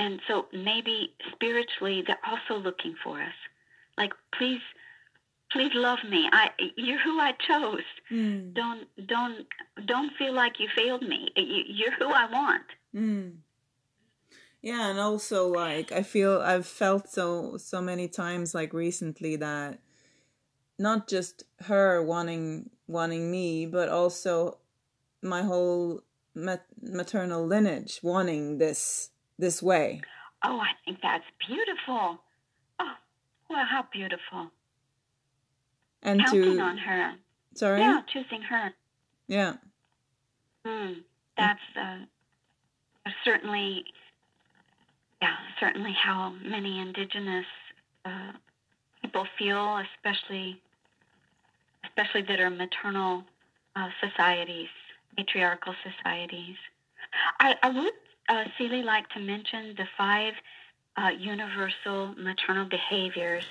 And so maybe spiritually they're also looking for us. Like, please, please love me. I, you're who I chose. Mm. Don't, don't, don't feel like you failed me. You're who I want. Mm. Yeah, and also like I feel I've felt so so many times like recently that not just her wanting wanting me, but also my whole mat- maternal lineage wanting this this way. Oh, I think that's beautiful. Oh, well, how beautiful. And Counting to on her. sorry, Yeah, choosing her. yeah, Hmm. That's uh, certainly, yeah, certainly how many indigenous uh, people feel, especially, especially that are maternal uh, societies, matriarchal societies. I, I would, uh, Celie, like to mention the five uh, universal maternal behaviors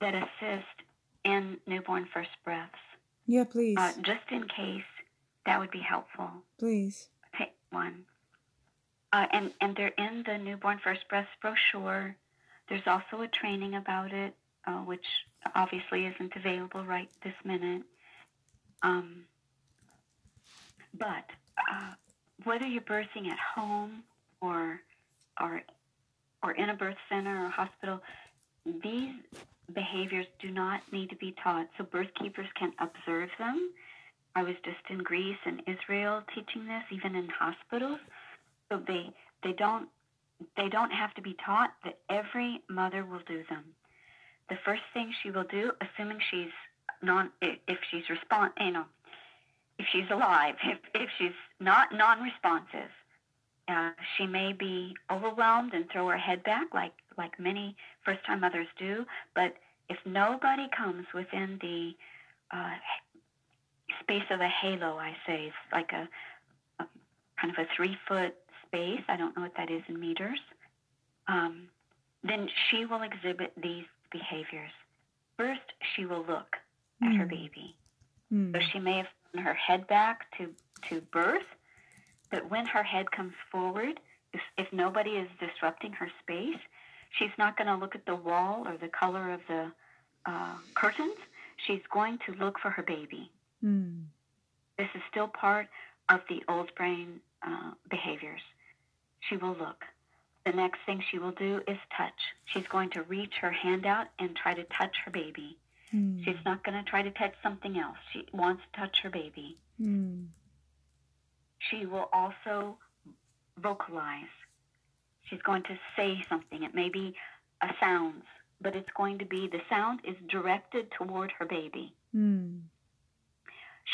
that assist in newborn first breaths. yeah. Please, Uh, just in case that would be helpful. please. Pick one. Uh, and, and they're in the Newborn First Breaths brochure. There's also a training about it, uh, which obviously isn't available right this minute. Um, but uh, whether you're birthing at home or, or, or in a birth center or hospital, these behaviors do not need to be taught. So birth keepers can observe them. I was just in Greece and Israel teaching this, even in hospitals. So they they don't they don't have to be taught that every mother will do them. The first thing she will do, assuming she's non if she's respond you know if she's alive, if if she's not non-responsive, uh, she may be overwhelmed and throw her head back like like many first-time mothers do. But if nobody comes within the uh, space of a halo, I say it's like a, a kind of a three-foot space. I don't know what that is in meters. Um, then she will exhibit these behaviors. First, she will look at her Mm. baby. Mm. So she may have thrown her head back to, to birth, but when her head comes forward, if, if nobody is disrupting her space, she's not going to look at the wall or the color of the uh, curtains. She's going to look for her baby. Mm. This is still part of the old brain uh, behaviors. She will look. The next thing she will do is touch. She's going to reach her hand out and try to touch her baby. Mm. She's not going to try to touch something else. She wants to touch her baby. Mm. She will also vocalize. She's going to say something. It may be a sound, but it's going to be the sound is directed toward her baby. Mm.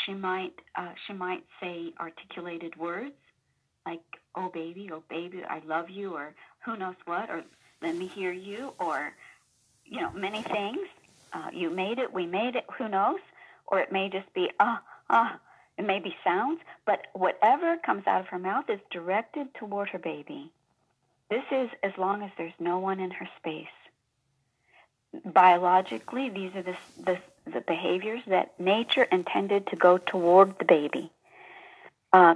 She might uh, she might say articulated words like "Oh baby," "Oh baby," "I love you," or who knows what, or "Let me hear you," or you know many things. Uh, you made it, we made it. Who knows? Or it may just be ah ah. It may be sounds, but whatever comes out of her mouth is directed toward her baby. This is as long as there's no one in her space. Biologically, these are the, the, the behaviors that nature intended to go toward the baby. Uh,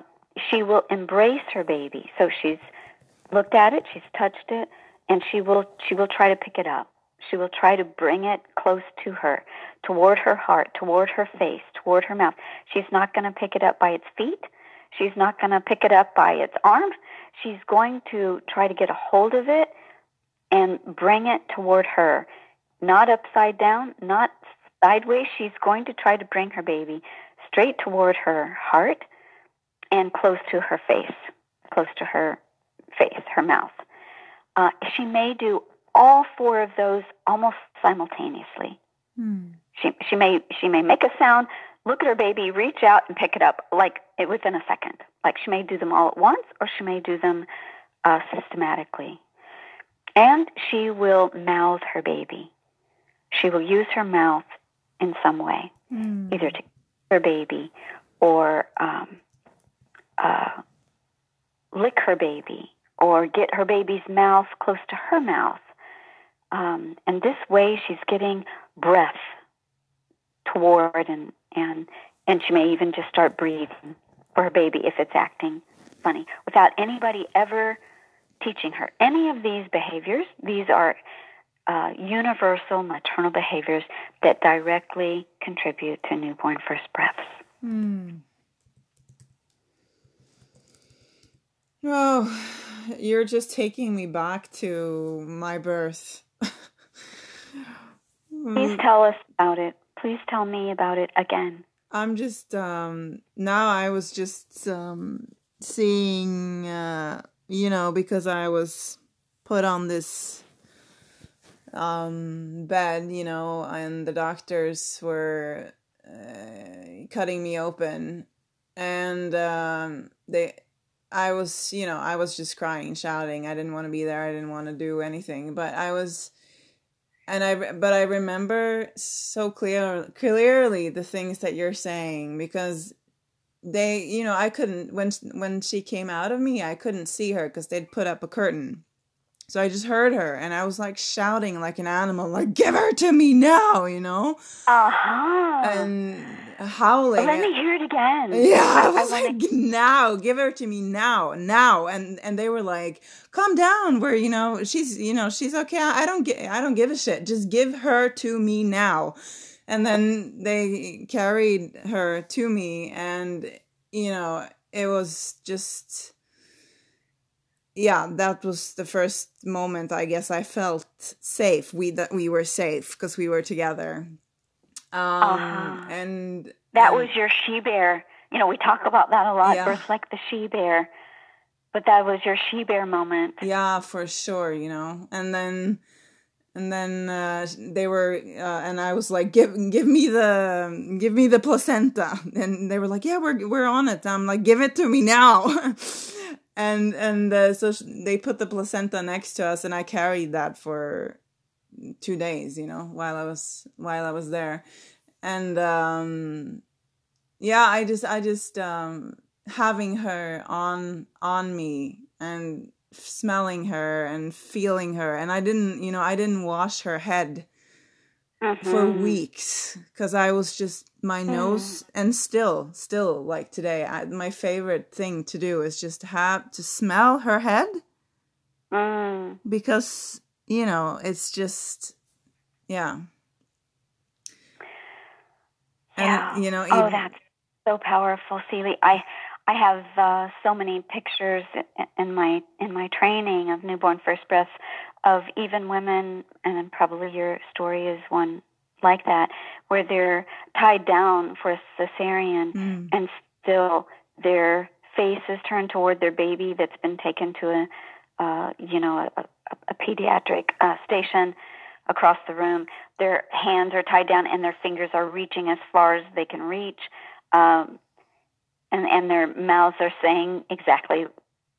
she will embrace her baby. So she's looked at it, she's touched it, and she will she will try to pick it up. She will try to bring it close to her, toward her heart, toward her face, toward her mouth. She's not going to pick it up by its feet. She's not going to pick it up by its arm. She's going to try to get a hold of it and bring it toward her. Not upside down, not sideways. She's going to try to bring her baby straight toward her heart and close to her face, close to her face, her mouth. Uh, she may do all four of those almost simultaneously. Hmm. She she may she may make a sound, look at her baby, reach out and pick it up like it within a second. Like she may do them all at once, or she may do them uh, systematically. And she will mouth her baby. She will use her mouth in some way, mm. either to her baby or um, uh, lick her baby or get her baby's mouth close to her mouth. Um, and this way, she's getting breath toward and and and she may even just start breathing for her baby if it's acting funny without anybody ever teaching her any of these behaviors. These are uh, universal maternal behaviors that directly contribute to newborn first breaths. Oh, you're just taking me back to my birth. Please tell us about it. Please tell me about it again. I'm just um now I was just um seeing uh you know because I was put on this um bed, you know, and the doctors were uh, cutting me open and um they I was, you know, I was just crying, shouting. I didn't want to be there. I didn't want to do anything, but I was and I but I remember so clear clearly the things that you're saying because they you know I couldn't when when she came out of me I couldn't see her because they'd put up a curtain so I just heard her and I was like shouting like an animal like give her to me now you know uh-huh and howling. Let me hear it again. Yeah, I was I like, now, give her to me now, now, and and they were like, calm down. Where you know she's you know she's okay. I don't get I don't give a shit. Just give her to me now. And then they carried her to me, and you know it was just yeah that was the first moment i guess i felt safe we that we were safe because we were together um, uh-huh. And that was your she bear. You know, we talk about that a lot. Yeah. Birth like the she bear, but that was your she bear moment. Yeah, for sure. You know, and then and then uh, they were uh, and i was like give give me the give me the placenta and they were like yeah we're we're on it i'm like give it to me now and and uh, so they put the placenta next to us and i carried that for two days, you know, while I was while I was there, and um, yeah, I just I just um, having her on on me and smelling her and feeling her, and I didn't, you know, I didn't wash her head. Mm-hmm. for weeks because I was just my mm. nose and still still like today I, my favorite thing to do is just have to smell her head mm. because you know, it's just, yeah. Yeah. And, you know, oh, that's so powerful, Celie. I, I have uh, so many pictures in my in my training of newborn first breaths of even women, and probably your story is one like that, where they're tied down for a cesarean, mm. and still their face is turned toward their baby that's been taken to a, uh, you know, a, a pediatric uh, station across the room. Their hands are tied down and their fingers are reaching as far as they can reach, um, and and their mouths are saying exactly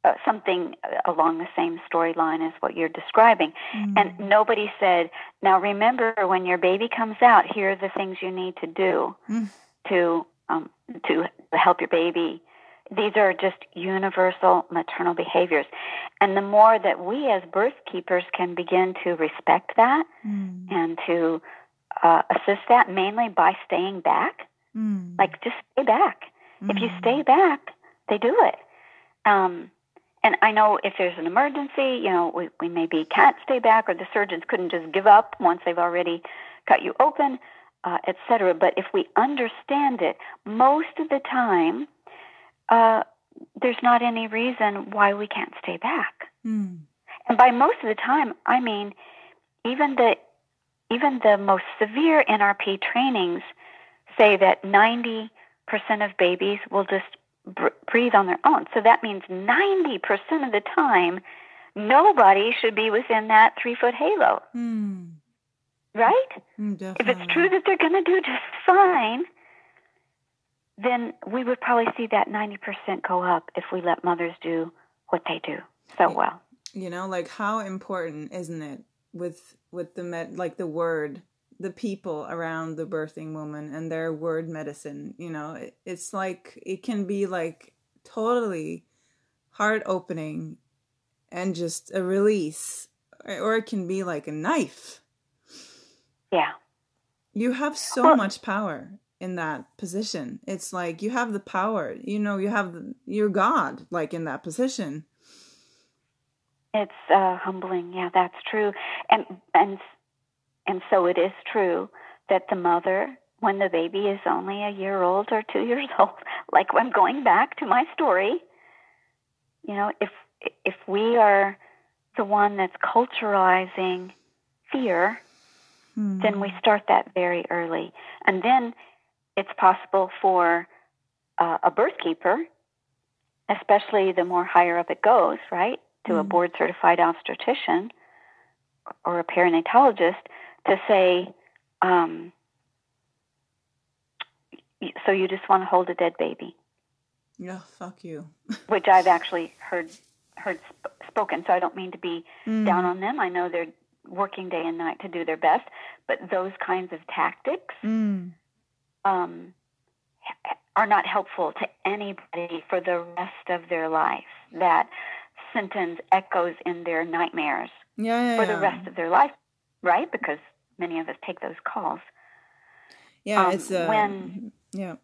uh, something along the same storyline as what you're describing. Mm. And nobody said, "Now remember, when your baby comes out, here are the things you need to do mm. to um, to help your baby." These are just universal maternal behaviors. And the more that we as birth keepers can begin to respect that mm. and to uh, assist that mainly by staying back. Mm. Like, just stay back. Mm. If you stay back, they do it. Um, and I know if there's an emergency, you know, we, we maybe can't stay back, or the surgeons couldn't just give up once they've already cut you open, uh, etc. But if we understand it, most of the time, uh, there's not any reason why we can't stay back. Mm. And by most of the time, I mean even the even the most severe NRP trainings say that 90% of babies will just br- breathe on their own. So that means 90% of the time, nobody should be within that three foot halo, Mm. right? Mm, If it's true that they're going to do just fine, then we would probably see that 90% go up if we let mothers do what they do so well. you know like how important isn't it with with the med like the word the people around the birthing woman and their word medicine you know it, it's like it can be like totally heart opening and just a release or it can be like a knife Yeah. you have so Well- much power in that position it's like you have the power you know you have the, you're god like in that position It's uh, humbling. Yeah, that's true. And and and so it is true that the mother, when the baby is only a year old or two years old, like I'm going back to my story, you know, if if we are the one that's culturalizing fear, Hmm. then we start that very early, and then it's possible for uh, a birth keeper, especially the more higher up it goes, right, to a Mm. board certified obstetrician or a perinatologist, to say, um, so you just want to hold a dead baby, yeah fuck you which I've actually heard heard sp- spoken. So I don't mean to be Mm. down on them. I know they're working day and night to do their best, but those kinds of tactics Mm. Um, are not helpful to anybody for the rest of their life. That sentence echoes in their nightmares Yeah, yeah, for the yeah. rest of their life, right? Because many of us take those calls. Yeah, um, it's uh, when- yeah.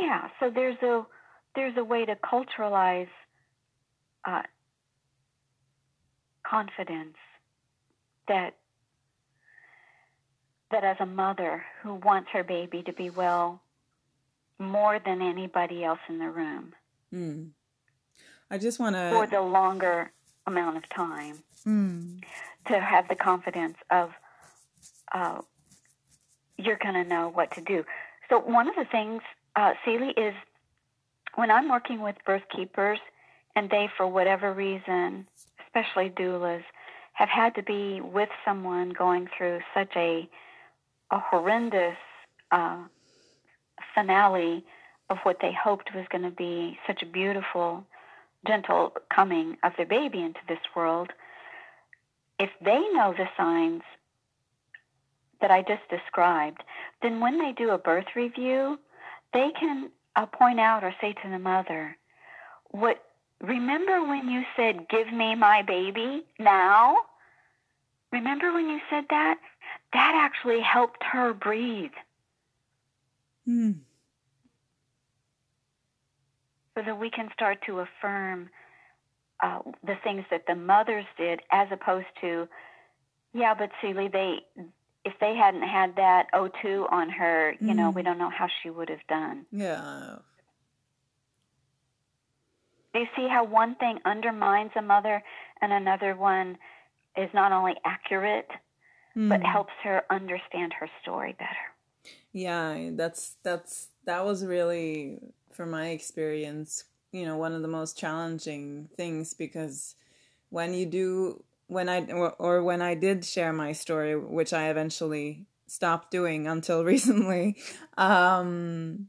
Yeah, so there's a there's a way to culturalize uh, confidence that that as a mother who wants her baby to be well more than anybody else in the room Mm. I just want to. for the longer amount of time Mm. to have the confidence of uh, you're going to know what to do. So one of the things, uh, Celie, is when I'm working with birth keepers and they, for whatever reason, especially doulas, have had to be with someone going through such a a horrendous uh, finale of what they hoped was going to be such a beautiful, gentle coming of their baby into this world if they know the signs that I just described, then when they do a birth review, they can uh, point out or say to the mother, "What? Remember when you said, "Give me my baby now"? Remember when you said that? That actually helped her breathe, Mm. so that we can start to affirm uh, the things that the mothers did, as opposed to, yeah, but Celie, they if they hadn't had that O2 on her, you know, Mm. we don't know how she would have done. Yeah. Do you see how one thing undermines a mother and another one is not only accurate, but Mm. helps her understand her story better? Yeah, that's that's that was really from my experience, you know, one of the most challenging things because when you do when I or, or when I did share my story, which I eventually stopped doing until recently, um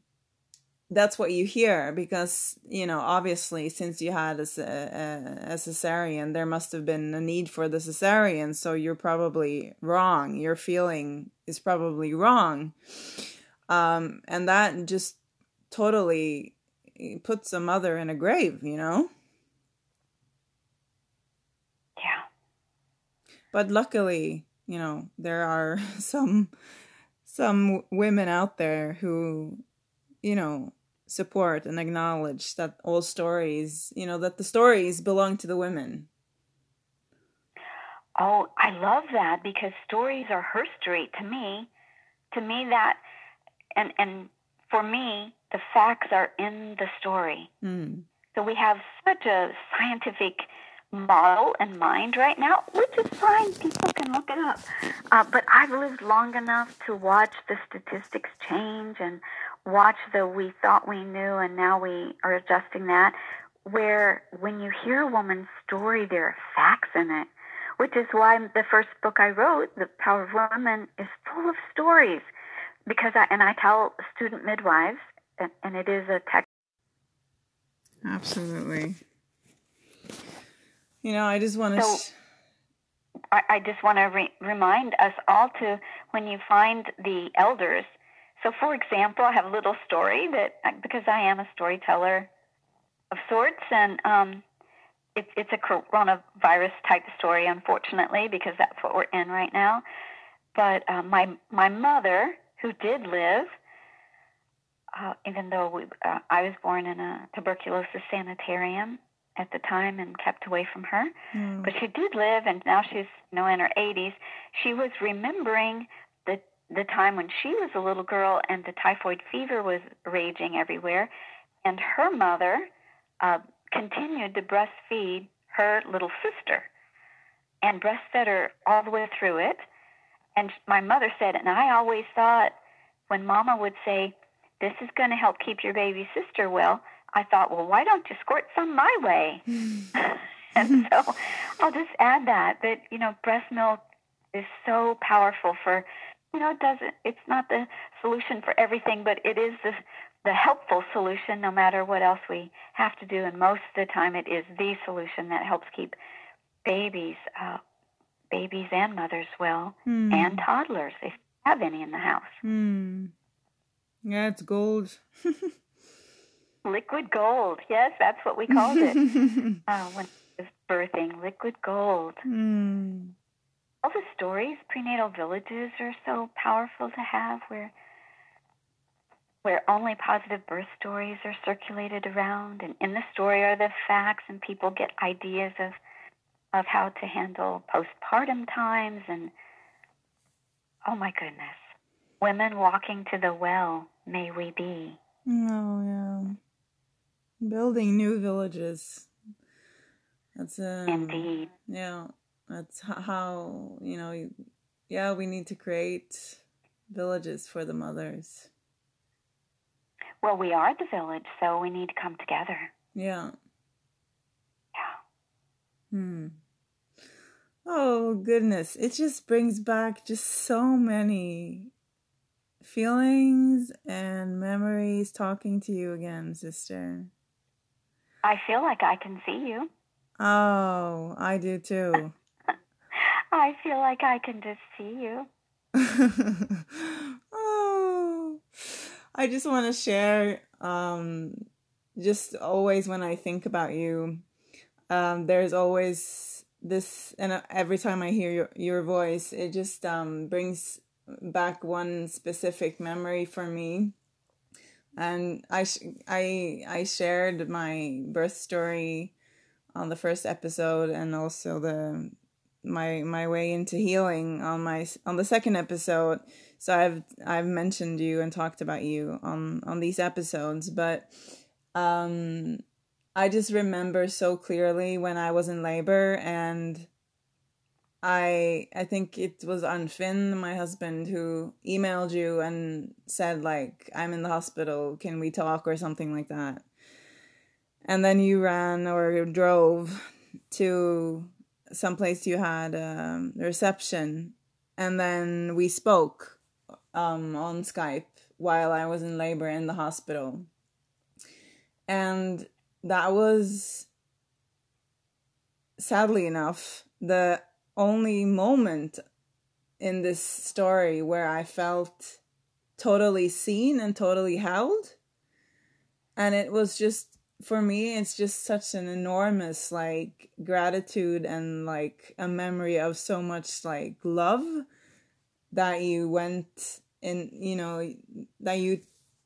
that's what you hear because you know obviously since you had a, a, a cesarean there must have been a need for the cesarean. So you're probably wrong. Your feeling is probably wrong. Um, and that just totally puts a mother in a grave you know? Yeah. but luckily you know, there are some some women out there who, you know, support and acknowledge that all stories, you know, that the stories belong to the women. Oh, I love that because stories are her story to me. To me, that and and for me, the facts are in the story. Mm. So we have such a scientific model in mind right now, which is fine. People can look it up. Uh, but I've lived long enough to watch the statistics change and watch the we thought we knew and now we are adjusting that. Where when you hear a woman's story, there are facts in it, which is why the first book I wrote, The Power of Women, is full of stories. Because I, and I tell student midwives, and, and it is a text. Absolutely. You know, I just want to. So, sh- I, I just want to re- remind us all to when you find the elders. So, for example, I have a little story that because I am a storyteller of sorts, and um, it, it's a coronavirus type story, unfortunately, because that's what we're in right now. But uh, my my mother, who did live, uh, even though we, uh, I was born in a tuberculosis sanitarium, at the time and kept away from her. Mm. But she did live, and now she's you know in her 80s. She was remembering the time when she was a little girl and the typhoid fever was raging everywhere, and her mother uh, continued to breastfeed her little sister, and breastfed her all the way through it. And my mother said, and I always thought when Mama would say, "This is going to help keep your baby sister well." I thought, well, why don't you squirt some my way? and so I'll just add that that you know breast milk is so powerful for you know it doesn't it's not the solution for everything, but it is the the helpful solution no matter what else we have to do. And most of the time, it is the solution that helps keep babies, uh, babies and mothers well, mm. and toddlers if you have any in the house. Mm. Yeah, it's gold. Liquid gold. Yes, that's what we called it uh, when it was birthing. Liquid gold. Mm. All the stories, prenatal villages are so powerful to have where where only positive birth stories are circulated around and in the story are the facts and people get ideas of of how to handle postpartum times and oh my goodness. Women walking to the well, may we be. Oh yeah building new villages. That's um, indeed. Yeah, that's how you know. Yeah, we need to create villages for the mothers. Well, we are the village, so we need to come together. Yeah. Yeah. Hmm. Oh goodness, it just brings back just so many feelings and memories talking to you again, sister. I feel like I can see you. Oh, I do too. I feel like I can just see you. oh, I just want to share. Um, just always when I think about you, um, there's always this, and every time I hear your your voice, it just um brings back one specific memory for me and I I I shared my birth story on the first episode and also the my my way into healing on my on the second episode. So I've I've mentioned you and talked about you on on these episodes, but um I just remember so clearly when I was in labor and I I think it was on Finn, my husband, who emailed you and said like I'm in the hospital, can we talk or something like that. And then you ran or drove to some place you had a reception, and then we spoke um, on Skype while I was in labor in the hospital, and that was sadly enough the only moment in this story where I felt totally seen and totally held. And it was just for me it's just such an enormous like gratitude and like a memory of so much like love that you went and you know that you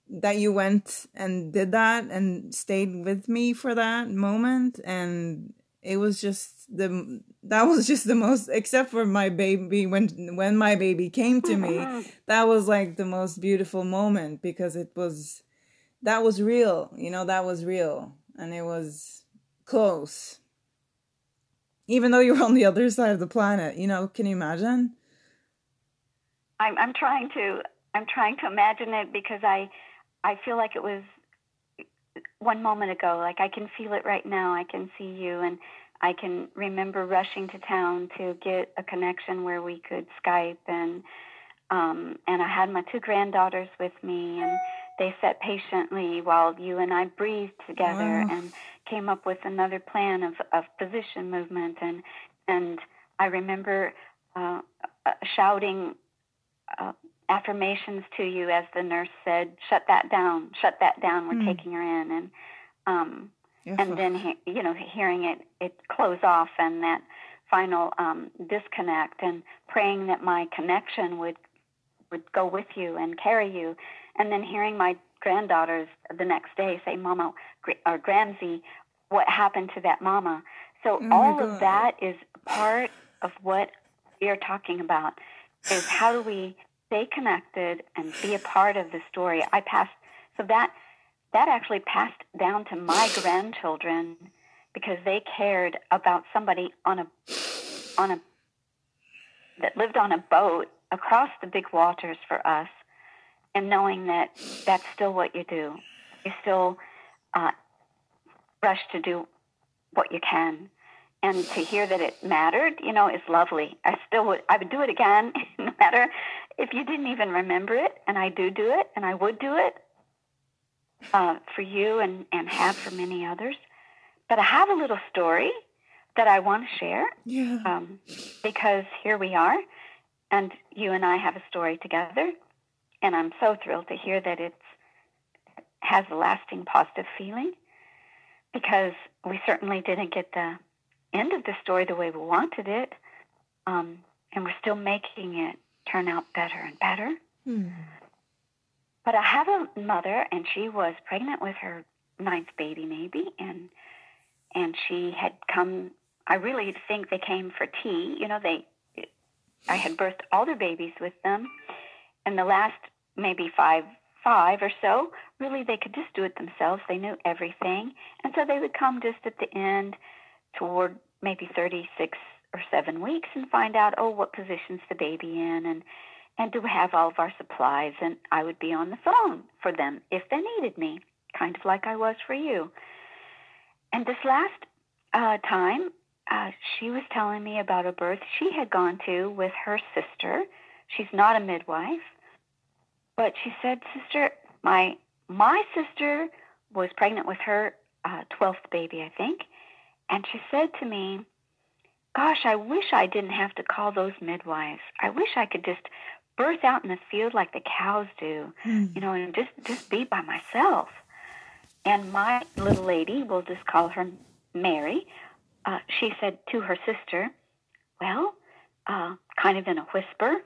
that you went and did that and stayed with me for that moment. And it was just the that was just the most except for my baby when when my baby came to me that was like the most beautiful moment because it was that was real you know that was real. And it was close. Even though you're on the other side of the planet you know can you imagine? I'm i'm trying to i'm trying to imagine it because i i feel like it was one moment ago. Like i can feel it right now. I can see you and i can remember rushing to town to get a connection where we could skype and um and i had my two granddaughters with me and they sat patiently while you and I breathed together wow. and came up with another plan of, of position movement and and I remember uh, uh, shouting uh, affirmations to you as the nurse said, "Shut that down, shut that down. We're mm. taking her in," and um, yes. and then he, you know hearing it it close off and that final um, disconnect and praying that my connection would would go with you and carry you and then hearing my granddaughters the next day say, "Mama," or Gramsy, what happened to that mama? So oh all of that is part of what we are talking about. Is how do we stay connected and be a part of the story? I passed so that that actually passed down to my grandchildren because they cared about somebody on a on a that lived on a boat across the big waters for us and knowing that that's still what you do. You still uh, rush to do what you can. And to hear that it mattered, you know, is lovely. I still would, I would do it again, no matter if you didn't even remember it. And I do do it, and I would do it uh, for you and, and have for many others. But I have a little story that I want to share. Yeah. Um, because here we are, and you and I have a story together and I'm so thrilled to hear that it has a lasting positive feeling because we certainly didn't get the end of the story the way we wanted it, um, and we're still making it turn out better and better. Hmm. But I have a mother, and she was pregnant with her ninth baby, maybe, and and she had come. I really think they came for tea. You know, they. I had birthed all their babies with them, and the last maybe five five or so, really they could just do it themselves. They knew everything. And so they would come just at the end toward maybe 36 or 7 weeks and find out, oh, what position's the baby in and and do have all of our supplies and I would be on the phone for them if they needed me, kind of like I was for you. And this last uh, time, uh, she was telling me about a birth she had gone to with her sister. She's not a midwife, but she said, "Sister, my my sister was pregnant with her uh, 12th baby, I think, and she said to me." Gosh, I wish I didn't have to call those midwives. I wish I could just birth out in the field like the cows do, mm. you know, and just just be by myself. And my little lady, we'll just call her Mary, uh, she said to her sister, "Well, uh, kind of in a whisper,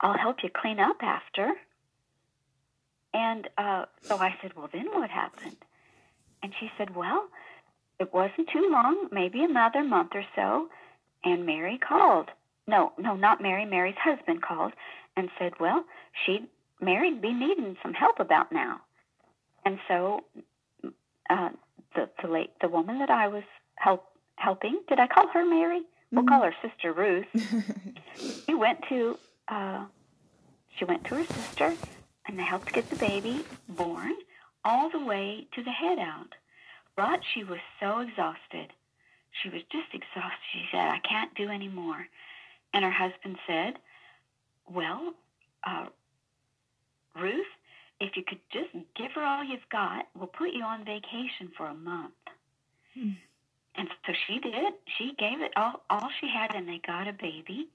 I'll help you clean up after." And uh, so I said, Well, then what happened? And she said, Well, it wasn't too long, maybe another month or so, and Mary called. No, no, not Mary. Mary's husband called and said, Well, she Mary'd be needing some help about now. And so uh, the the late the woman that I was help helping, did I call her Mary? We'll call her Sister Ruth. she went to uh, she went to her sister and they helped get the baby born all the way to the head out. But she was so exhausted. She was just exhausted. She said, I can't do any more. And her husband said, Well, uh, Ruth, if you could just give her all you've got, we'll put you on vacation for a month. And so she did. She gave it all, all she had, and they got a baby,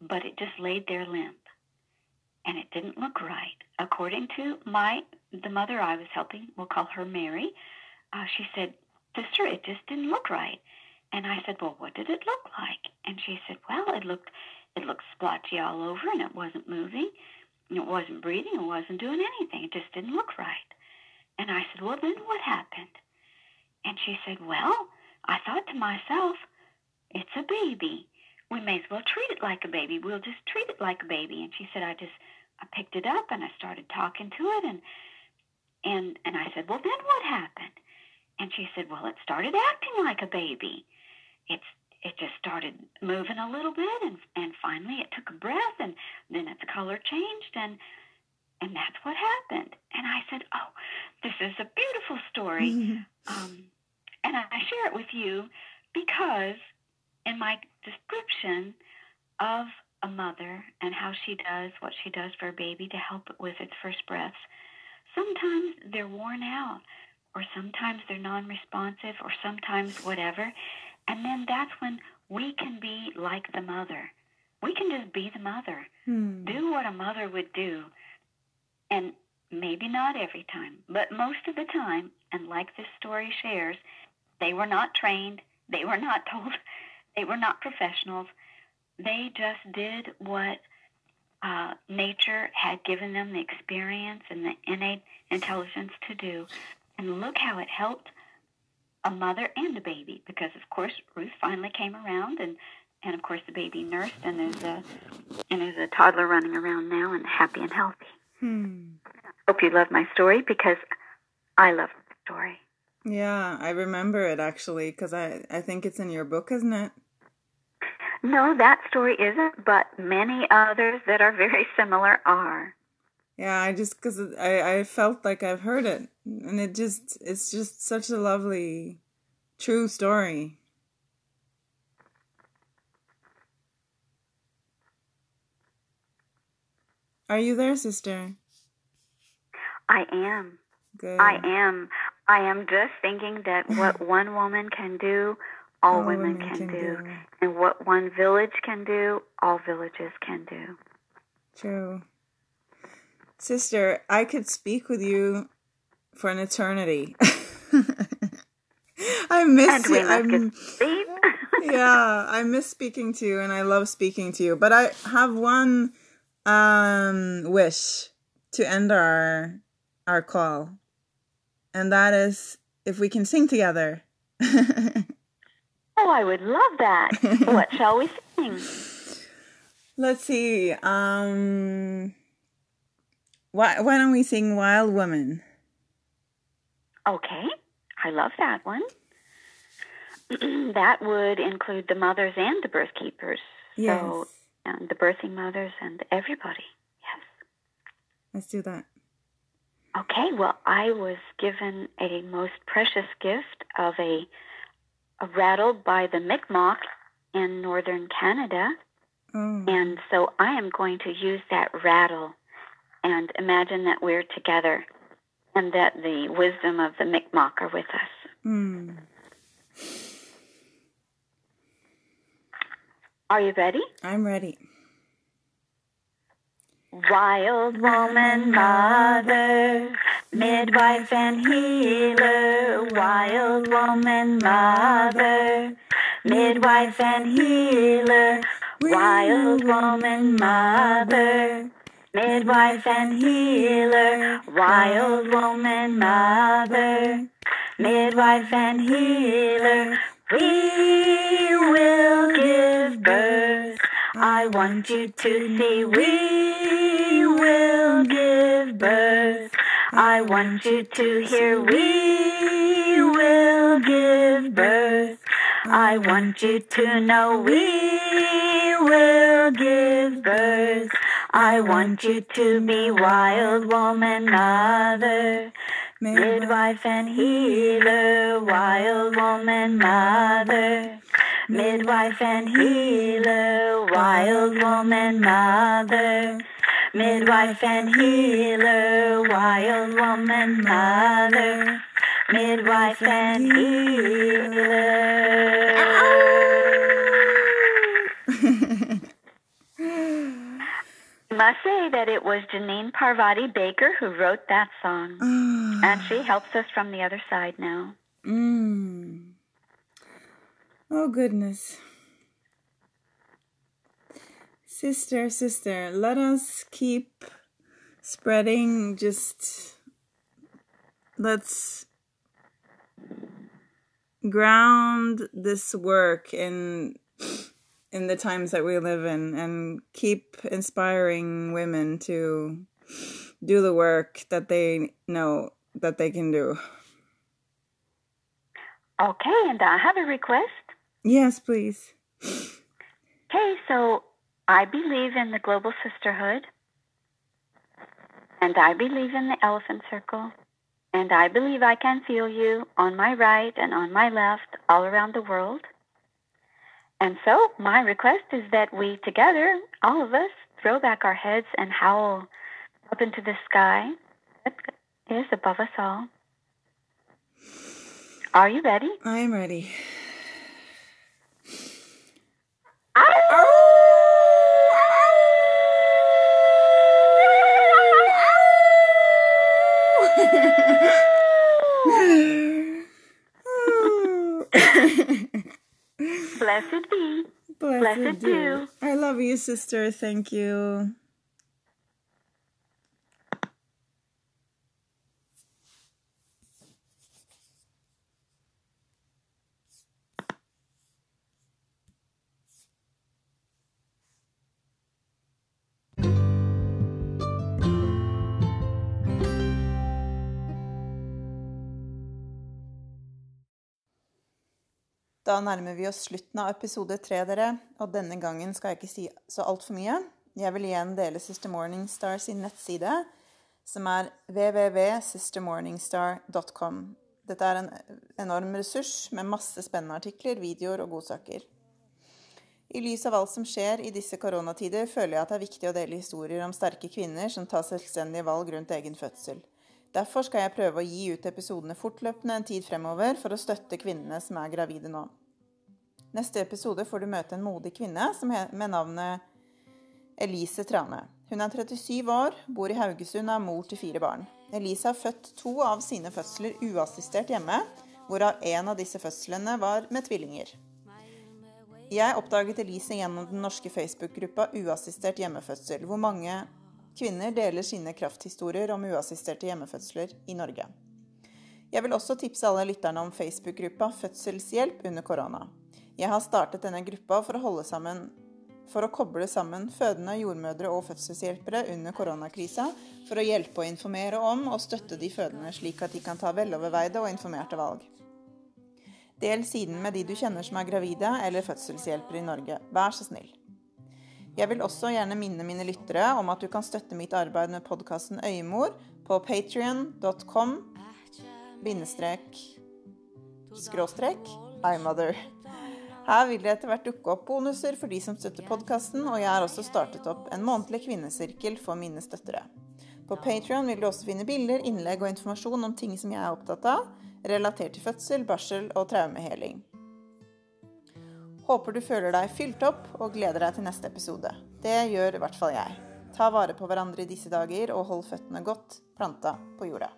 but it just laid there limp and it didn't look right. According to my the mother I was helping, we'll call her Mary. uh, she said, Sister, it just didn't look right. And I said, Well, what did it look like? And she said, Well, it looked it looked splotchy all over and it wasn't moving. And it wasn't breathing. It wasn't doing anything. It just didn't look right. And I said, Well, then what happened? And she said, Well, I thought to myself, it's a baby. We may as well treat it like a baby. We'll just treat it like a baby. And she said, I just I picked it up and I started talking to it and and and I said, Well then what happened? And she said, Well, it started acting like a baby. It's it just started moving a little bit and and finally it took a breath and then its color changed and and that's what happened. And I said, Oh, this is a beautiful story. um, and I, share it with you because in my description of a mother and how she does what she does for a baby to help it with its first breaths, sometimes they're worn out, or sometimes they're non responsive, or sometimes whatever. And then that's when we can be like the mother. We can just be the mother, Hmm. do what a mother would do. And maybe not every time, but most of the time, and like this story shares, they were not trained, they were not told, they were not professionals. They just did what uh, nature had given them the experience and the innate intelligence to do. And look how it helped a mother and a baby, because of course Ruth finally came around, and and of course the baby nursed, and there's a and there's a toddler running around now and happy and healthy. Hmm. Hope you love my story because I love the story. Yeah, I remember it actually because I I think it's in your book, isn't it? No, that story isn't, but many others that are very similar are. Yeah, I just because I I felt like I've heard it, and it just it's just such a lovely, true story. Are you there, sister? I am. Good. I am. I am just thinking that what one woman can do, all, All women, can, do. And what one village can do, all villages can do. True. Sister, I could speak with you for an eternity. I miss you. I'm, yeah, I miss speaking to you and I love speaking to you. But I have one um wish to end our our call. And that is if we can sing together. oh, I would love that. what shall we sing? Let's see. Um why why don't we sing Wild Woman? Okay, I love that one. that would include the mothers and the birth keepers. Yes. So, and the birthing mothers and everybody. Yes. Let's do that. Okay, well, I was given a most precious gift of a, a rattle by the Mi'kmaq in northern Canada. Oh. And so I am going to use that rattle and imagine that we're together and that the wisdom of the Mi'kmaq are with us. Hmm. Are you ready? I'm ready. Wild woman, mother, midwife and healer. Wild woman, mother, midwife and healer. Wild woman, mother, midwife and healer. Wild woman, mother, midwife and healer. We will give birth. I want you to see we birth. I want you to hear we will give birth. I want you to know we will give birth. I want you to be wild woman mother. Midwife and healer, wild woman mother. Midwife and healer, wild woman mother. Midwife and healer, wild woman mother. Midwife and healer. must say that it was Jeannine Parvati Baker who wrote that song. and she helps us from the other side now. Mm. Oh, goodness. Sister, sister, let us keep spreading just. Let's ground this work in in the times that we live in and keep inspiring women to do the work that they know that they can do. Okay, and I have a request. Yes, please. Okay, so I believe in the global sisterhood, and I believe in the elephant circle, and I believe I can feel you on my right and on my left all around the world. And so, my request is that we together, all of us, throw back our heads and howl up into the sky that is above us all. Are you ready? I am ready. Blessed be. Blessed, Blessed do. do. I love you, sister. Thank you. Da nærmer vi oss slutten av episode tre, dere. Og denne gangen skal jeg ikke si så altfor mye. Jeg vil igjen dele Sister Morningstar sin nettside, som er www.sistermorningstar.com. Dette er en enorm ressurs med masse spennende artikler, videoer og godsaker. I lys av alt som skjer i disse koronatider, føler jeg at det er viktig å dele historier om sterke kvinner som tar selvstendige valg rundt egen fødsel. Derfor skal jeg prøve å gi ut episodene fortløpende en tid fremover for å støtte kvinnene som er gravide nå. Neste episode får du møte en modig kvinne med navnet Elise Trane. Hun er 37 år, bor i Haugesund og er mor til fire barn. Elise har født to av sine fødsler uassistert hjemme, hvorav en av disse fødslene var med tvillinger. Jeg oppdaget Elise gjennom den norske Facebook-gruppa Uassistert hjemmefødsel, hvor mange kvinner deler sine krafthistorier om uassisterte hjemmefødsler i Norge. Jeg vil også tipse alle lytterne om Facebook-gruppa Fødselshjelp under korona. Jeg har startet denne gruppa for å holde sammen for å koble sammen fødende, jordmødre og fødselshjelpere under koronakrisa, for å hjelpe og informere om og støtte de fødende, slik at de kan ta veloverveide og informerte valg. Del siden med de du kjenner som er gravide eller fødselshjelpere i Norge. Vær så snill. Jeg vil også gjerne minne mine lyttere om at du kan støtte mitt arbeid med podkasten Øyemor på patrion.com bindestrek skråstrek imother. Her vil det etter hvert dukke opp bonuser for de som støtter podkasten, og jeg har også startet opp en månedlig kvinnesirkel for mine støttere. På Patrion vil du også finne bilder, innlegg og informasjon om ting som jeg er opptatt av, relatert til fødsel, barsel og traumeheling. Håper du føler deg fylt opp og gleder deg til neste episode. Det gjør i hvert fall jeg. Ta vare på hverandre i disse dager og hold føttene godt planta på jorda.